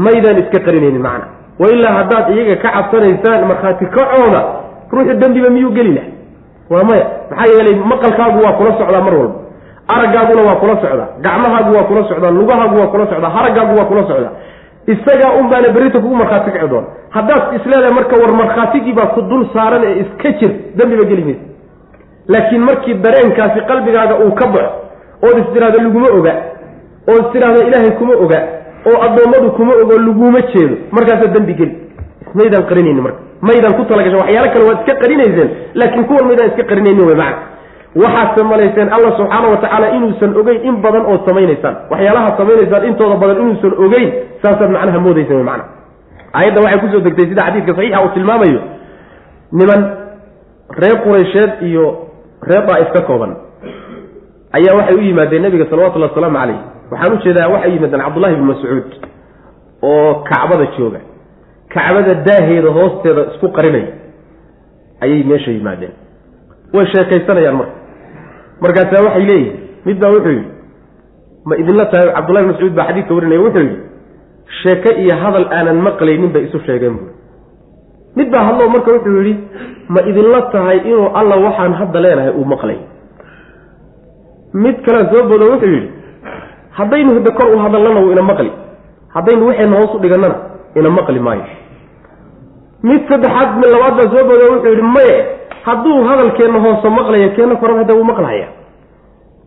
maydaan iska qarinaynin macna. Wa ilaa haddaad iyaga ka cabsanaysaan markhaati kacooda ruuxu dembiba miyuu geli laha waa maya. Maxaa yeelay maqalkaagu waa kula socdaa mar walba. Araggaaguna waa kula socdaa. Gacmahaagu waa kula socdaa. Lugahaagu waa kula socdaa. Haraggaagu waa kula socdaa isagaa un baana berrita kugu markhaati kici doona haddaad isleedahay marka war markhaatigii baa ku dul saaran ee iska jir dembiba geli maysa laakiin markii dareenkaasi qalbigaaga uu ka baxo ood is tiraahdo laguma oga ood is tiraahdo ilaahay kuma oga oo addoommadu kuma ogo laguma jeedo markaasaa dembi geli. Ismaydaan qarinayni marka. Maydaan ku talagasha waxyaalo kale waad iska qarinayseen laakiin kuwan maydaan iska qarinayni wey macna waxaad samalayseen alla subxaana wa tacaala inuusan ogeyn in badan ood samaynaysaan. Waxyaalaha samaynaysaan intooda badan inuusan ogeyn saasaad macnaha moodaysan macna. Aayadda waxay ku soo degtay sida xadiidka saxiixa uu tilmaamayo. Niman reer quraysheed iyo reer daa'if ka kooban. Ayaa waxay u yimaadeen nabiga salawatullahi wasalaamu calayh waxaan u jeedaa waxay yimaadeen cabdullahi ibni mascuud oo kacbada jooga. Kacbada daaheeda hoosteeda isku qarinaya ayay meesha yimaadeen. Way sheekaysanayaan marka markaasaa waxay leeyihiin mid baa wuxuu yidhi ma idinla tahay? Cabdullahi ibn mascuud baa xadiidka warinaya wuxuu yidhi sheeke iyo hadal aanan maqlaynin bay isu sheegeen buui mid baa hadloo marka wuxuu yidhi ma idinla tahay inuu alla waxaan hadda leenahay uu maqlay? Mid kalea soo boodo wuxuu yidhi haddaynu hidda kor u hadallana wuu ina maqli. Haddaynu waxayna hoos u dhigannana ina maqli maayo. Mid saddexaad mid labaad baa soo boodo wuxuu yidhi maye hadduu hadalkeenna hoose maqlaya keenna koraba hadda wuu maqlahaya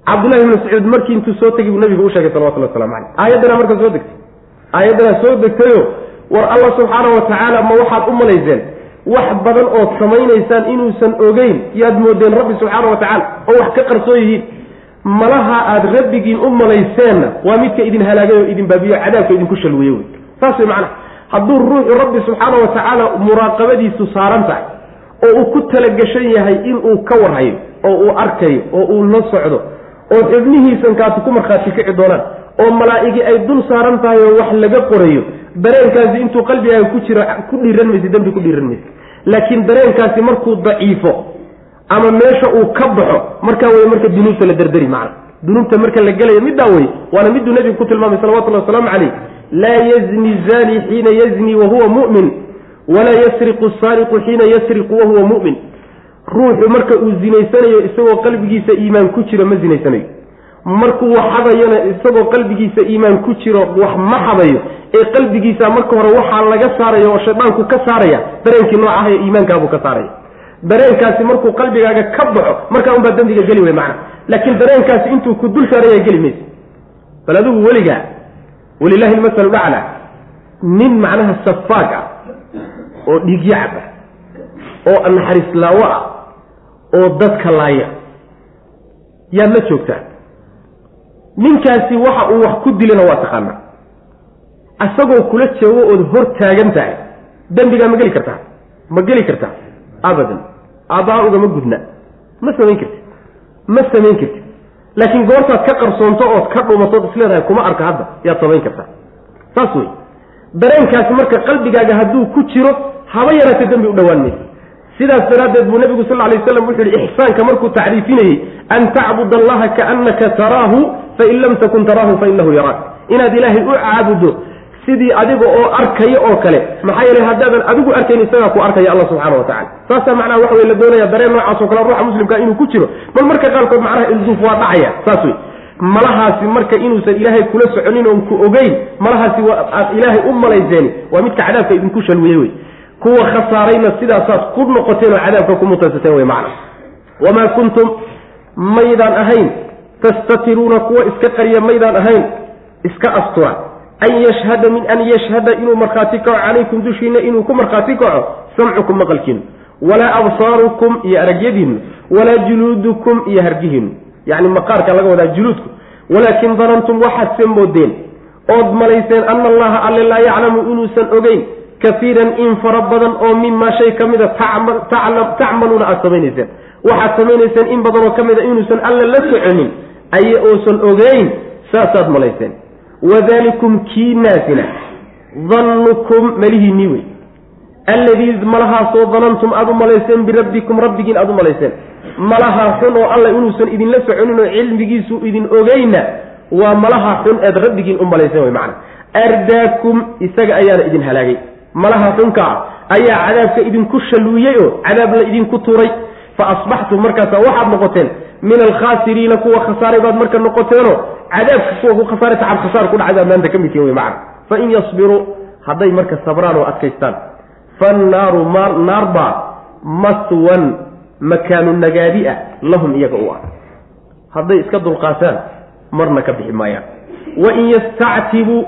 cabdullahi ibn mascuud markii intuu soo tegi buu nabigu u sheegay salawatulli waslamu caleyh aayaddana marka soo degtay. Aayaddanaa soo degtayo war alla subxaana wa tacaala ma waxaad u malayseen? Wax badan ood samaynaysaan inuusan ogeyn yaad moodeen rabbi subxaana wa tacaala oo wax ka qarsoon yihiin malaha aad rabbigiin u malayseenna waa midka idin halaagay oo idin baabiyo cadaabka idinku shalwiye wey saas way macnaha. Hadduu ruuxu rabbi subxaana wa tacaala muraaqabadiisu saaran tahay oo uu ku talagashan yahay inuu ka warhayo oo uu arkayo oo uu la socdo oo xubnihiisan kaasi ku markhaati kici doonaan oo malaa'igi ay dul saaran tahay oo wax laga qorayo dareenkaasi intuu qalbigaaga ku jiro ku dhiiran mayse dembi ku dhiiran mayse laakiin dareenkaasi markuu daciifo ama meesha uu ka baxo markaa wey marka dunuubta la derderi macna dunuubta marka la gelaya middaa wey waana miduu nebigu ku tilmaamay salawatullahi wasalaamu calayh laa yazni zani xiina yazni wahuwa mu'min walaa yasriqu saariqu xiina yasriqu wahuwa mu'min ruuxu marka uu zinaysanayo isagoo qalbigiisa iimaan ku jiro ma zinaysanayo markuu wax xadayona isagoo qalbigiisa iimaan ku jiro wax ma xadayo. Ee qalbigiisa marka hore waxaa laga saaraya oo shaydaanku ka saaraya dareenkii noocaha ee iimaankaabuu ka saaraya. Dareenkaasi markuu qalbigaaga ka baxo markaa unbaa dembiga geli wey macna. Laakiin dareenkaasi intuu ku dul saaraya geli mayso bal adigu weligaa walilahi lmasalu dhacla. Nin macnaha safaag ah oo dhiigyacab ah oo naxariis laawo ah oo dadka laaya. Yaad la joogtaa ninkaasi waxa uu wax ku dilana waa taqaanaa. Asagoo kula joogo ood hor taagan tahay dembigaa ma geli kartaa? Ma geli kartaa? Abadan. Aabbaha ugama gudna. Ma samayn kartid. Ma samayn kartid. Laakiin goortaad ka qarsoonto ood ka dhumatood isleedahay kuma arka hadda. Yaad samayn kartaa. Saas wey dareenkaasi marka qalbigaaga hadduu ku jiro haba yaraata dembi u dhowaan sidaas daraaddeed buu nabigu sal lay waslam wuxu yihi ixsaanka markuu tacriifinayey an tacbud allaha kaannaka taraahu fain lam takun taraahu fainahu yaraak. Inaad ilaahay u caabudo sidii adiga oo arkaya oo kale maxaa yeele haddaadan adigu arkayn isagaa ku arkaya alla subxaana wa tacala saasaa macnaha waxa wey la doonaya dareen noocaas oo kale ruuxa muslimka inuu ku jiro. Bal marka qaarkood macnaha ilduuf waa dhacaya saas wey malahaasi marka inuusan ilaahay kula soconin oon ku ogeyn malahaasi aad ilaahay u malayseeni waa midka cadaabka idinku shalwiye wey kuwa khasaarayna sidaasaad ku noqoteen oo cadaabka ku mutaysateen wey macna. Wamaa kuntum maydaan ahayn tastatiruuna kuwa iska qariya maydaan ahayn iska astura an yashhada min an yashhada inuu markhaati kaco calaykum dushiina inuu ku markhaati kaco samcukum maqalkiinu walaa absaarukum iyo aragyadiinu walaa juluudukum iyo hargihiinu yacni maqaarka laga wadaa juluudku. Walaakin danantum waxaad se moodeen ood malayseen ana allaha alle laa yaclamu inuusan ogeyn kaiiran in fara badan oo mimaa shay ka mida tacmaluuna aada samaynayseen. Waxaad samaynayseen in badanoo ka mida inuusan alla la soconin aye uusan ogeyn saasaad malayseen. Wadalikum kiinaasina dannukum malihiinii wey. Alladii malahaasoo danantum aada u malayseen birabbikum rabbigiin aada u malayseen. Malaha xun oo alla inuusan idinla soconin oo cilmigiisu idin ogeyna waa malaha xun eed rabbigiin u malayseen wey macana ardaakum isaga ayaana idin halaagay malaha xunka ah ayaa cadaabka idinku shaluuyey oo cadaab la idinku tuuray. Fa asbaxtum markaasa waxaad noqoteen min alkhaasiriina kuwa khasaaray baad marka noqoteenoo cadaabka kuwa ku khasaaray tacab khasaar ku dhacay baad maanta ka mid tihin wey macana fain yasbiruu hadday marka sabraan oo adkaystaan. Fannaaru naar baa maswan makaanu nagaadi ah lahum iyaga u ah. Hadday iska dulqaataan marna ka bixi maayaan. Wain yastactibuu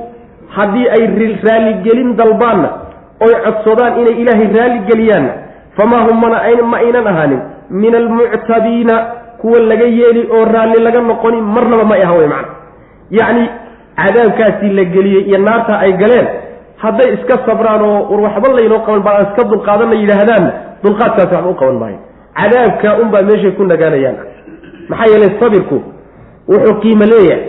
haddii ay raaligelin dalbaanna oy codsadaan inay ilaahay raalligeliyaanna famaa hum mana ma aynan ahaanin. Min almuctabiina kuwa laga yeeli oo raalli laga noqoni marnaba may aha wey macana yacni cadaabkaasii la geliyey iyo naarta ay galeen hadday iska sabraan oo war waxba laynoo qaban baa aan iska dulqaadanna yidhaahdaanna dulqaadkaasi waxba u qaban maayo. Cadaabka unbaa meeshay ku nagaanayaan. Maxaa yeelay sabirku wuxuu qiimo leeyahay.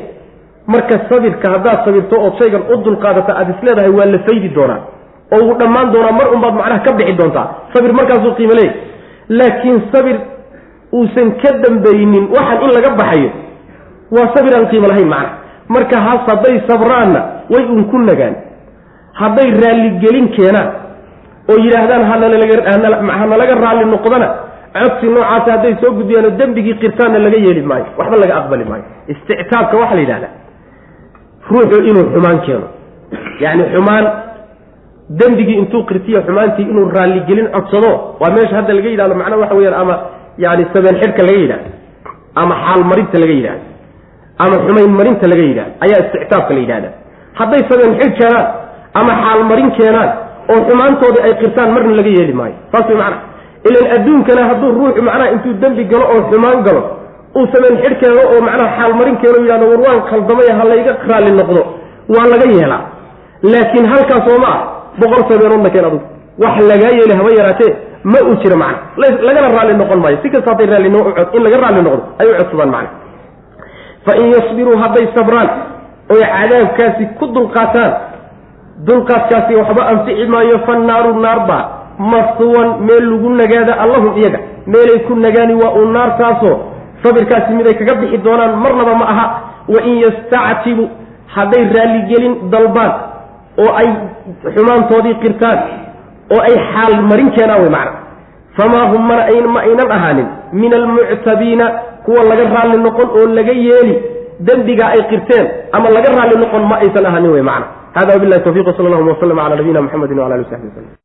Marka sabirka haddaad sabirto ood shaygan u dulqaadata aada isleedahay waa la faydi doonaa oo uu dhammaan doonaa mar unbaad macnaha ka bixi doontaa. Sabir markaasuu qiimo leeyahay laakiin sabir uusan ka dambaynin waxaan in laga baxayo. Waa sabir aan qiimo lahayn macna marka has hadday sabraanna way un ku nagaan. Hadday raalligelin keenaan oo yidhaahdaan hanalaga raalli noqdana codsi noocaasi hadday soo gudbiyaan oo dembigii qirtaanna laga yeeli maayo. Waxba laga aqbali maayo. Istictaabka waxaa la yidhahdaa ruuxu inuu xumaan keeno. Yacni xumaan dembigii intuu qirtiyo xumaantii inuu raalligelin codsado waa meesha hadda laga yidhahdo macnaha waxa weyaan ama yani sabeen xidhka laga yidhahdo ama xaal marinta laga yidhahdo ama xumayn marinta laga yidhahdo ayaa istictaabka la yidhahda hadday sabeen xidh keenaan ama xaal marin keenaan oo xumaantoodii ay qirtaan marna laga yeeli maayo. Saas way macnaha. Ilan adduunkana hadduu ruuxu macnaha intuu dembi galo oo xumaan galo uu sabeen xidh keeno oo macnaha xaal marin keeno yidhahdo war waan khaldamay ha layga raalli noqdo waa laga yeelaa. Laakiin halkaas oo ma ah boqol sabeenoodna keen adugu wax lagaa yeeli haba yaraatee ma uu jiro macna. Lagana raalli noqon maayo. Si kasta hadday raalli in laga raalli noqdo ay u codsadaan macna. Fain yasbiruu hadday sabraan oy cadaabkaasi ku dulqaataan dulqaadkaasi waxba anfici maayo fannaaru naarbaa maswan meel lagu nagaada allahum iyaga. Meelay ku nagaani waa uu naartaasoo sabirkaasi miday kaga bixi doonaan marnaba ma aha. Wain yastactibu hadday raalligelin dalbaan oo ay xumaantoodii qirtaan oo ay xaal marin keenaan wey macna. Famaa hum ma aynan ahaanin. Min almuctabiina kuwa laga raalli noqon oo laga yeeli dembigaa ay qirteen ama laga raalli noqon ma aysan ahaanin wey macna. Hada wabilahi tawfiq sal allahuma waslm cala nabiyina mxamedi wala ali w saxbi waslm